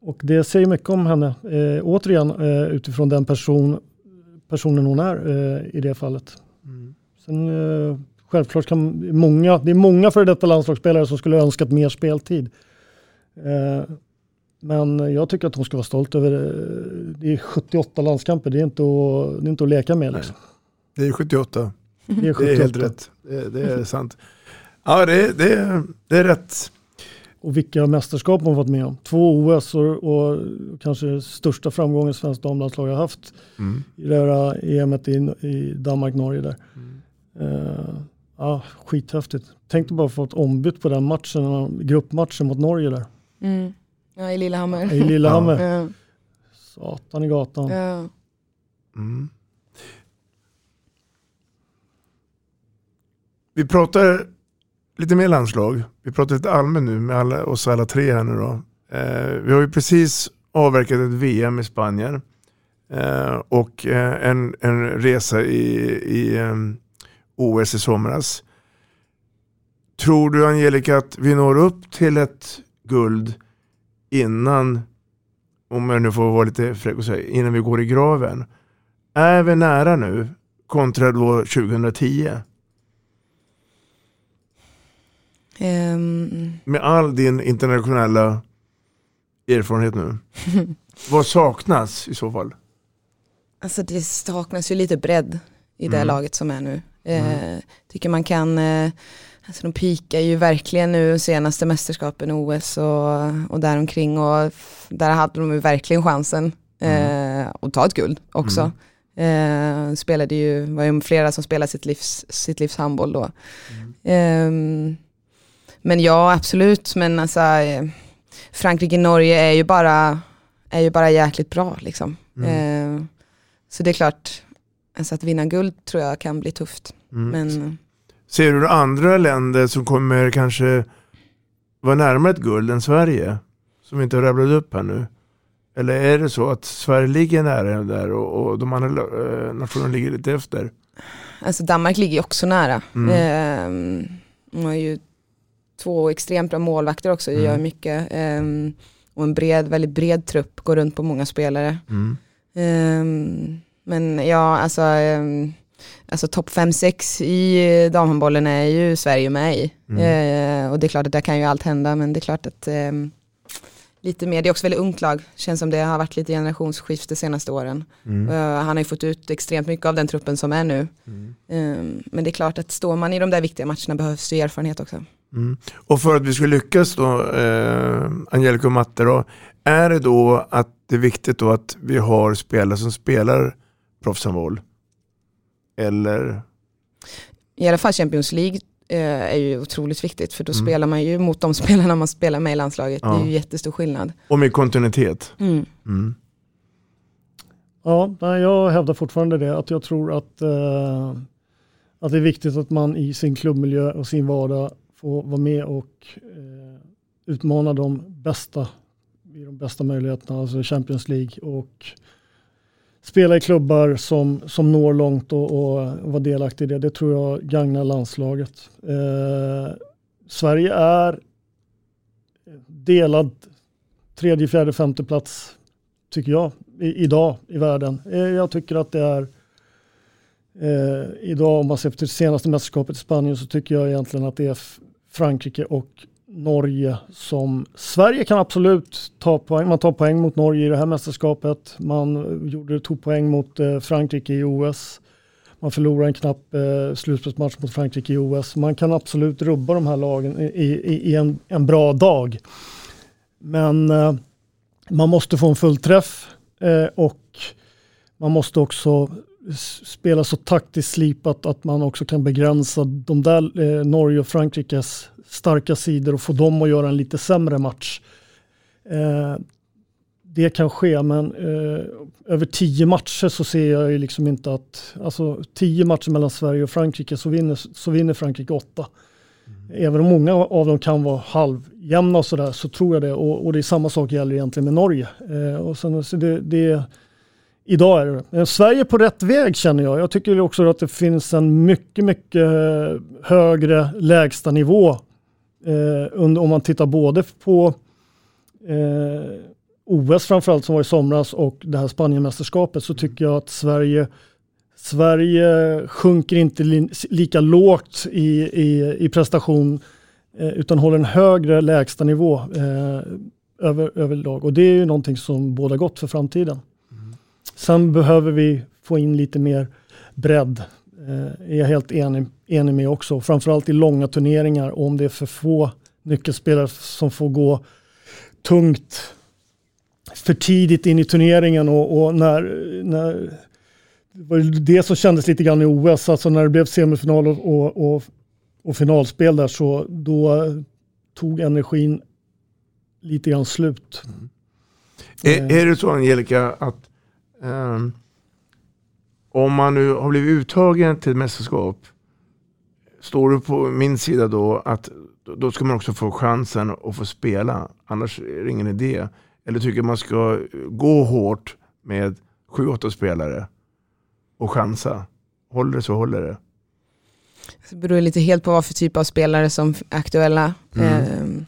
Speaker 3: Och det säger mycket om henne, eh, återigen eh, utifrån den person, personen hon är eh, i det fallet. Sen, eh, självklart kan många, det är många för detta landslagsspelare som skulle önskat mer speltid. Men jag tycker att hon ska vara stolt över eh, det är 78 landskamper, det är inte att, det är inte att leka med. Liksom.
Speaker 2: Det är 78.
Speaker 3: Det är 78.
Speaker 2: Det är helt rätt. Det, det är sant. Ja, det, det, det är rätt.
Speaker 3: Och vilka mästerskap hon varit med om. Två OS och, och kanske största framgången svensk damlandslag har haft
Speaker 2: Mm.
Speaker 3: i det här EMet i, i Danmark-Norge där. Eh, ja, skithäftigt. Tänk dig bara få ett ombytt på den matchen, gruppmatchen mot Norge där.
Speaker 5: mm. Ja, i Lillehammer.
Speaker 3: I Lillehammer.
Speaker 5: Ja.
Speaker 3: Satan i gatan.
Speaker 5: Ja.
Speaker 2: Mm. Vi pratar lite mer landslag. Vi pratar lite allmänt nu med alla, oss alla tre här nu då. Eh, vi har ju precis avverkat ett VM i Spanien. Eh, och eh, en, en resa i, i eh, OS i somras. Tror du Angelica att vi når upp till ett guld innan, om jag nu får vara lite fräck och säga, innan vi går i graven? Är vi nära nu kontra då 2010?
Speaker 5: Ehm,
Speaker 2: Med all din internationella erfarenhet nu. Vad saknas i så fall?
Speaker 5: Alltså det saknas ju lite bredd i det
Speaker 2: Mm.
Speaker 5: laget som är nu. Eh, tycker man kan, eh, alltså de pikar ju verkligen nu senaste mästerskapen OS och, och däromkring och där hade de ju verkligen chansen eh, att ta ett guld också. Eh, spelade ju, var ju flera som spelade sitt livs, sitt livs handboll då. Ehm, men ja, absolut, men alltså eh, Frankrike-Norge är ju bara, är ju bara jäkligt bra liksom.
Speaker 2: Mm.
Speaker 5: Eh, så det är klart, alltså att vinna guld tror jag kan bli tufft.
Speaker 2: Mm.
Speaker 5: Men
Speaker 2: Ser du andra länder som kommer kanske vara närmare ett guld än Sverige? Som vi inte har rabblat upp här nu. Eller är det så att Sverige ligger nära där och, och de andra eh, nationerna ligger lite efter?
Speaker 5: alltså Danmark ligger ju också nära.
Speaker 2: Mm.
Speaker 5: Eh, de har ju två extremt bra målvakter också,
Speaker 2: Mm.
Speaker 5: gör mycket. Eh, och en bred, väldigt bred trupp, går runt på många spelare.
Speaker 2: Mm.
Speaker 5: Ehm, men ja, alltså, um, alltså topp 5-6 i damhandbollen är ju Sverige med i.
Speaker 2: Mm.
Speaker 5: Eh, och det är klart att där kan ju allt hända, men det är klart att ehm, lite mer, det är också väldigt ungt lag, känns som det har varit lite generationsskifte de senaste åren.
Speaker 2: Mm.
Speaker 5: Eh, han har ju fått ut extremt mycket av den truppen som är nu. Ehm, men det är klart att står man i de där viktiga matcherna behövs det erfarenhet också.
Speaker 2: Mm. Och för att vi ska lyckas då, eh, och Matte då, är det då att det är viktigt då att vi har spelare som spelar proffshandboll? Eller?
Speaker 5: I alla fall Champions League eh, är ju otroligt viktigt för då
Speaker 2: Mm.
Speaker 5: spelar man ju mot de spelarna man spelar med i landslaget. Det
Speaker 2: Ja.
Speaker 5: är ju jättestor skillnad.
Speaker 2: Och med kontinuitet?
Speaker 5: Mm.
Speaker 2: Mm.
Speaker 3: Ja, jag hävdar fortfarande det. Att jag tror att, eh, att det är viktigt att man i sin klubbmiljö och sin vardag får vara med och eh, utmana de bästa i de bästa möjligheterna, alltså Champions League och spela i klubbar som, som når långt och, och vara delaktig i det. Det tror jag gagnar landslaget. Eh, Sverige är delad tredje, fjärde, femte plats tycker jag, i, idag i världen. Eh, jag tycker att det är eh, idag om man ser till senaste mästerskapet i Spanien så tycker jag egentligen att det är Frankrike och Norge som Sverige kan absolut ta poäng. Man tar poäng mot Norge i det här mästerskapet. Man gjorde, tog poäng mot eh, Frankrike i OS. Man förlorar en knapp eh, slutspelsmatch mot Frankrike i OS. Man kan absolut rubba de här lagen i, i, i en, en, bra dag. Men eh, man måste få en fullträff eh, och man måste också spela så taktiskt slipat att man också kan begränsa de där eh, Norge och Frankrikes starka sidor och få dem att göra en lite sämre match. Eh, det kan ske, men eh, över tio matcher så ser jag ju liksom inte att, alltså tio matcher mellan Sverige och Frankrike så vinner, så vinner Frankrike åtta. Mm. Även om många av dem kan vara halvjämna och sådär så tror jag det. Och, och, det är samma sak gäller egentligen med Norge. Eh, och sen, så det, det, idag är det. Eh, Sverige är på rätt väg känner jag. Jag tycker också att det finns en mycket, mycket högre lägsta Eh, om man tittar både på eh, OS framförallt som var i somras och det här Spanienmästerskapet så tycker jag att Sverige Sverige sjunker inte li, lika lågt i, i, i prestation eh, utan håller en högre lägsta nivå eh, över, överlag. Och det är ju någonting som båda gott för framtiden. Mm. Sen behöver vi få in lite mer bredd. Eh, är jag helt enig, är ni med också. Framförallt i långa turneringar. om det är för få nyckelspelare som får gå tungt för tidigt in i turneringen och, och när, när det var det som kändes lite grann i OS, alltså när det blev semifinal och, och, och, och finalspel där så då tog energin lite grann slut. Mm.
Speaker 2: Är, är det så Angelica att um, om man nu har blivit uttagen till ett mästerskap, står du på min sida då att då ska man också få chansen att få spela, annars är det ingen idé. Eller tycker man ska gå hårt med sju, åtta spelare och chansa. Håller det så håller det.
Speaker 5: Det beror lite helt på vad för typ av spelare som är aktuella. Mm. Eh,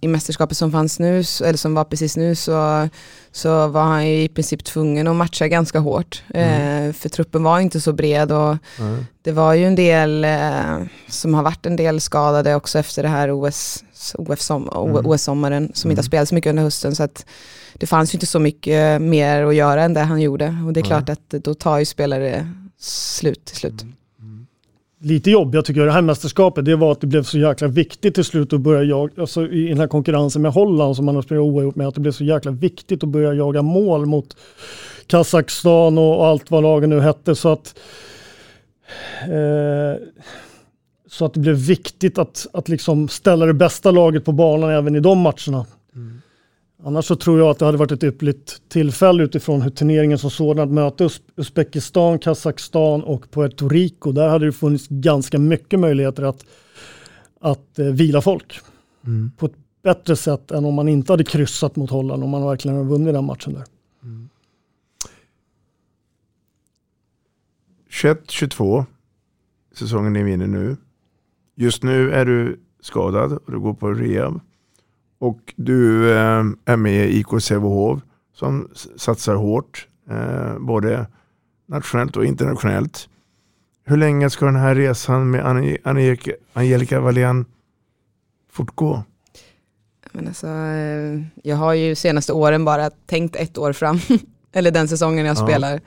Speaker 5: I mästerskapet som fanns nu, eller som var precis nu, så, så var han i princip tvungen att matcha ganska hårt. Mm. Eh, för truppen var inte så bred och mm. det var ju en del eh, som har varit en del skadade också efter det här OS, OS-sommaren mm. OS som inte har mm. spelat så mycket under hösten. Så att det fanns ju inte så mycket mer att göra än det han gjorde. Och det är klart att då tar ju spelare slut till slut. Lite
Speaker 3: jobb, Lite tycker jag det här mästerskapet, det var att det blev så jäkla viktigt till slut att börja jaga, alltså i den här konkurrensen med Holland som man har spelat oavgjort med, att det blev så jäkla viktigt att börja jaga mål mot Kazakstan och allt vad lagen nu hette. Så att, eh, så att det blev viktigt att, att liksom ställa det bästa laget på banan även i de matcherna. Annars så tror jag att det hade varit ett ypperligt tillfälle utifrån hur turneringen som sådan att möta Uzbekistan, Kazakstan och Puerto Rico. Där hade det funnits ganska mycket möjligheter att, att eh, vila folk mm. på ett bättre sätt än om man inte hade kryssat mot Holland om man verkligen hade vunnit den matchen där. Mm.
Speaker 2: 21-22, säsongen är inne nu. Just nu är du skadad och du går på rehab. Och du eh, är med i IK Sävehof som satsar hårt, eh, både nationellt och internationellt. Hur länge ska den här resan med Angelica, Angelica Wallén fortgå?
Speaker 5: Men alltså, eh, jag har ju senaste åren bara tänkt ett år fram, eller den säsongen jag ja. spelar.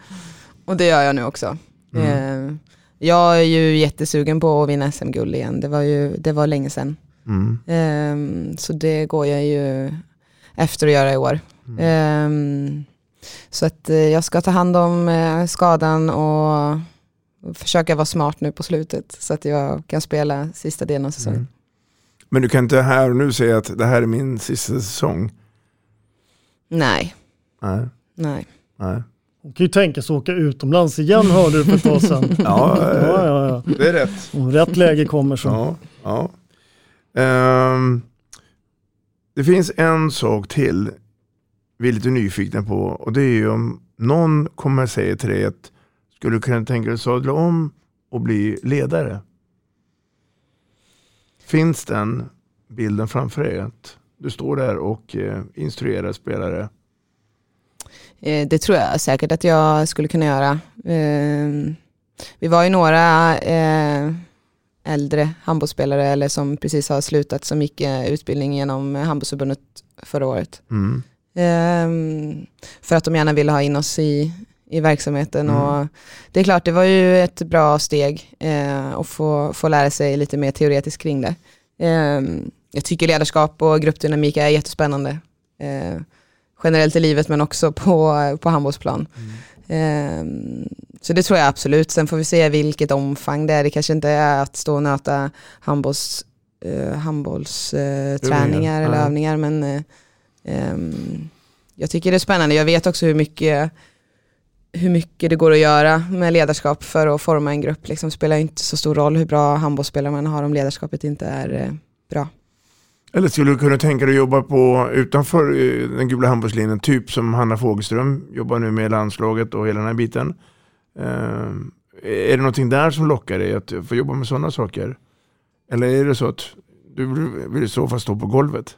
Speaker 5: Och det gör jag nu också. Mm. Jag är ju jättesugen på att vinna SM-guld igen, det var, ju, det var länge sedan. Mm. Um, så det går jag ju efter att göra i år. Mm. Um, så att uh, jag ska ta hand om uh, skadan och försöka vara smart nu på slutet så att jag kan spela sista delen av säsongen. Mm.
Speaker 2: Men du kan inte här och nu säga att det här är min sista säsong?
Speaker 5: Nej.
Speaker 2: Nej.
Speaker 5: Nej.
Speaker 2: Nej.
Speaker 3: Hon kan ju tänka sig att åka utomlands igen hörde du för ett tag sedan.
Speaker 2: ja, ja, ja, ja, det är rätt.
Speaker 3: Om rätt läge kommer så.
Speaker 2: Ja, ja. Um, det finns en sak till vi är lite nyfikna på och det är ju om någon kommer säga till dig att skulle du kunna tänka dig att sadla om och bli ledare? Finns den bilden framför dig? Att du står där och eh, instruerar spelare?
Speaker 5: Eh, det tror jag säkert att jag skulle kunna göra. Eh, vi var ju några eh, äldre handbollsspelare eller som precis har slutat som gick eh, utbildning genom handbollsförbundet förra året.
Speaker 2: Mm.
Speaker 5: Ehm, för att de gärna ville ha in oss i, i verksamheten.
Speaker 2: Mm.
Speaker 5: Och det är klart, det var ju ett bra steg eh, att få, få lära sig lite mer teoretiskt kring det. Ehm, jag tycker ledarskap och gruppdynamik är jättespännande. Eh, generellt i livet men också på, på handbollsplan. Ehm, så det tror jag absolut. Sen får vi se vilket omfang det är. Det kanske inte är att stå och nöta handbolls, eh, handbollsträningar eller
Speaker 2: Nej.
Speaker 5: övningar men eh, ehm, jag tycker det är spännande. Jag vet också hur mycket, hur mycket det går att göra med ledarskap för att forma en grupp. Liksom spelar inte så stor roll hur bra handbollsspelare man har om ledarskapet inte är eh, bra.
Speaker 2: Eller skulle du kunna tänka dig att jobba på utanför eh, den gula handbollslinjen, typ som Hanna Fogelström jobbar nu med landslaget och hela den här biten. Eh, är det någonting där som lockar dig att få jobba med sådana saker? Eller är det så att du vill- i så fall stå på golvet?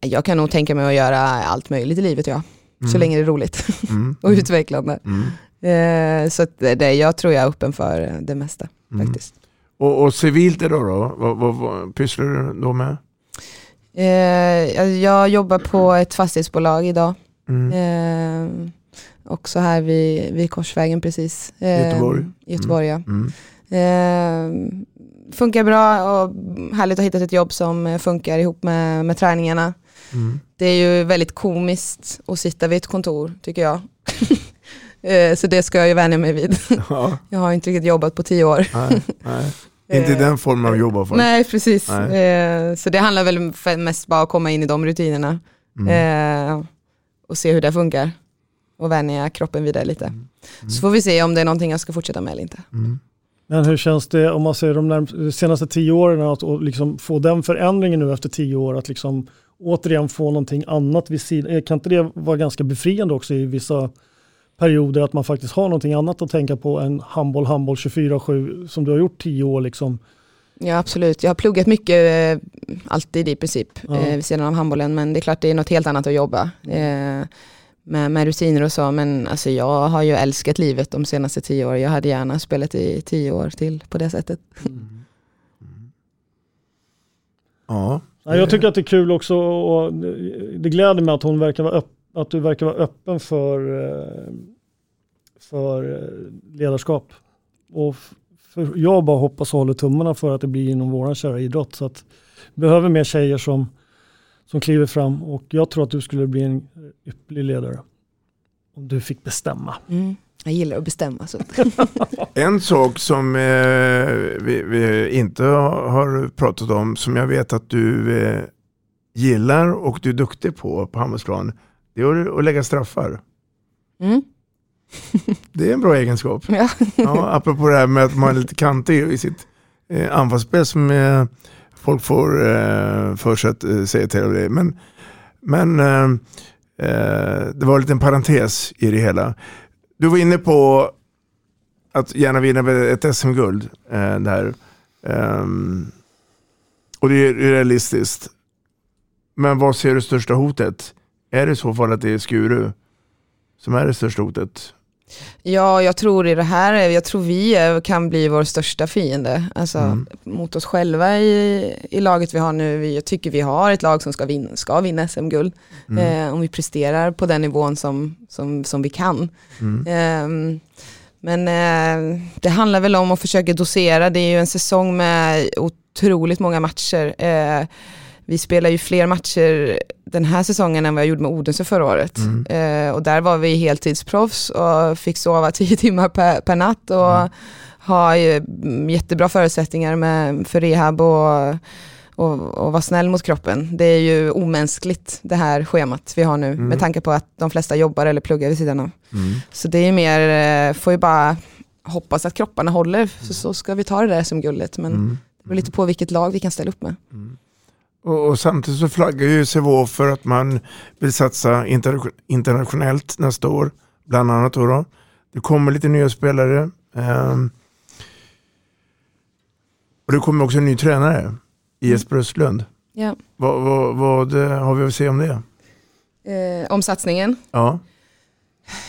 Speaker 5: Jag kan nog tänka mig att göra allt möjligt i livet ja. Så
Speaker 2: Mm.
Speaker 5: länge det är roligt
Speaker 2: Mm.
Speaker 5: och utvecklande.
Speaker 2: Mm.
Speaker 5: Eh, så att det, jag tror jag är öppen för det mesta
Speaker 2: Mm.
Speaker 5: faktiskt.
Speaker 2: Och, och civilt idag då? Vad, vad, vad pysslar du då med?
Speaker 5: Eh, jag, jag jobbar på ett fastighetsbolag idag.
Speaker 2: Mm.
Speaker 5: Eh, också här vid, vid Korsvägen precis. Eh,
Speaker 2: Göteborg.
Speaker 5: i Göteborg ja.
Speaker 2: Mm.
Speaker 5: Eh, funkar bra och härligt att ha hittat ett jobb som funkar ihop med, med träningarna.
Speaker 2: Mm.
Speaker 5: Det är ju väldigt komiskt att sitta vid ett kontor tycker jag. Eh, Så det ska jag ju vänja mig vid.
Speaker 2: Ja.
Speaker 5: Jag har inte riktigt jobbat på tio år.
Speaker 2: Nej, nej. Inte i den formen av jobb fall.
Speaker 5: Nej, precis.
Speaker 2: Nej.
Speaker 5: Eh, Så det handlar väl mest bara om att komma in i de rutinerna.
Speaker 2: Mm.
Speaker 5: Eh, Och se hur det funkar. Och vänja kroppen vid det lite. Så får vi se om det är någonting jag ska fortsätta med eller inte.
Speaker 2: Mm.
Speaker 3: Men hur känns det om man säger de närm- senaste tio åren att och liksom få den förändringen nu efter tio år att liksom återigen få någonting annat vid sidan. Kan inte det vara ganska befriande också i vissa perioder att man faktiskt har någonting annat att tänka på än handboll, handboll 24-7 som du har gjort tio år liksom.
Speaker 5: Ja absolut, jag har pluggat mycket, eh, alltid i princip,
Speaker 3: Ja.
Speaker 5: eh, vid sidan av handbollen. Men det är klart det är något helt annat att jobba eh, med, med rutiner och så. Men alltså, jag har ju älskat livet de senaste tio åren. Jag hade gärna spelat i tio år till på det sättet.
Speaker 2: Ja.
Speaker 3: Ja, jag tycker att det är kul också och det gläder mig att, hon verkar vara öpp, att du verkar vara öppen för, eh, för eh, ledarskap. Och för jag bara hoppas och håller tummarna för att det blir inom våran kära idrott. Så att vi behöver mer tjejer som, som kliver fram och jag tror att du skulle bli en ypperlig ledare. Om du fick bestämma.
Speaker 5: Mm. Jag gillar att bestämma. Så.
Speaker 2: En sak som eh, vi, vi inte har- har pratat om, som jag vet att du eh, gillar och du är duktig på på handbollsplan, det är att lägga straffar.
Speaker 5: Mm.
Speaker 2: Det är en bra egenskap.
Speaker 5: Ja.
Speaker 2: Ja, apropå det här med att man är lite kantig i sitt eh, anfallsspel som eh, folk får eh, för sig att eh, säga till det. Men, men eh, eh, det var en liten parentes i det hela. Du var inne på att gärna vinna ett SM-guld. Eh, där. Ehm, och det är realistiskt. Men vad ser du största hotet? Är det i så fall att det är Skuru som är det största hotet?
Speaker 5: Ja, jag tror i det här, jag tror vi kan bli vår största fiende. Alltså
Speaker 2: Mm.
Speaker 5: mot oss själva i, i laget vi har nu. Jag tycker vi har ett lag som ska vinna, ska vinna SM-guld.
Speaker 2: Mm.
Speaker 5: Eh, om vi presterar på den nivån som, som, som vi kan.
Speaker 2: Mm.
Speaker 5: Ehm, men eh, det handlar väl om att försöka dosera. Det är ju en säsong med otroligt många matcher. Eh, vi spelar ju fler matcher den här säsongen än vad jag gjorde med Odense förra året.
Speaker 2: Mm.
Speaker 5: Eh, och där var vi heltidsproffs och fick sova tio timmar per, per natt och har ju mm, jättebra förutsättningar med, för rehab och, och, och vara snäll mot kroppen. Det är ju omänskligt det här schemat vi har nu
Speaker 2: Mm.
Speaker 5: med tanke på att de flesta jobbar eller pluggar vid sidan av.
Speaker 2: Mm.
Speaker 5: Så det är mer, eh, får ju bara hoppas att kropparna håller så, så ska vi ta det där som guldet. Men
Speaker 2: Mm.
Speaker 5: det beror lite på vilket lag vi kan ställa upp med.
Speaker 2: Och, och samtidigt så flaggar ju Sävehof för att man vill satsa inter, internationellt nästa år. Bland annat då. då. Det kommer lite nya spelare. ehm, och det kommer också en ny tränare. Jesper Östlund.
Speaker 5: Ja.
Speaker 2: Vad, vad, vad eh, har vi att säga om det?
Speaker 5: Eh, om satsningen.
Speaker 2: Ja.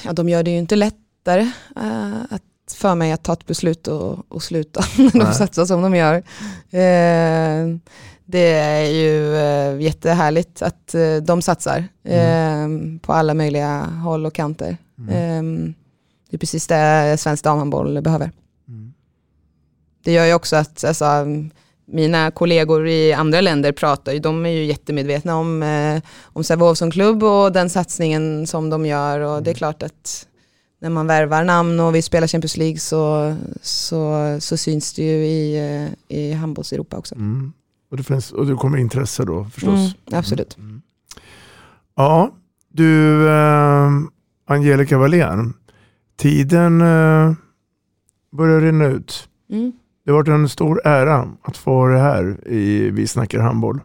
Speaker 5: ja, de gör det ju inte lättare uh, att, för mig att ta ett beslut och, och sluta när de satsar som de gör. Uh, det är ju uh, jättehärligt att uh, de satsar mm. på alla möjliga håll och kanter. Mm. det är precis det svensk damhandboll behöver. Mm. Det gör ju också att alltså, mina kollegor i andra länder pratar ju, de är ju jättemedvetna om, eh, om Sävehof som klubb och den satsningen som de gör och det är klart att när man värvar namn och vill spela Champions League så, så, så syns det ju i, eh, i handbolls-Europa också.
Speaker 2: Och, det finns, och det kommer intresse då förstås?
Speaker 5: Mm, absolut. Mm.
Speaker 2: Ja, du äh, Angelica Wallén, tiden äh, börjar rinna ut.
Speaker 5: Mm.
Speaker 2: Det har varit en stor ära att få vara här i Vi snackar handboll.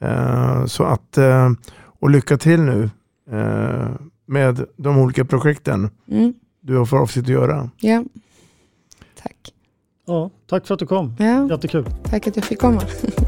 Speaker 2: Eh, så att, eh, och lycka till nu eh, med de olika projekten
Speaker 5: mm.
Speaker 2: du har för avsikt att göra.
Speaker 5: Ja, tack.
Speaker 3: Ja, tack för att du kom.
Speaker 5: Ja.
Speaker 3: Jättekul.
Speaker 5: Tack att jag fick komma.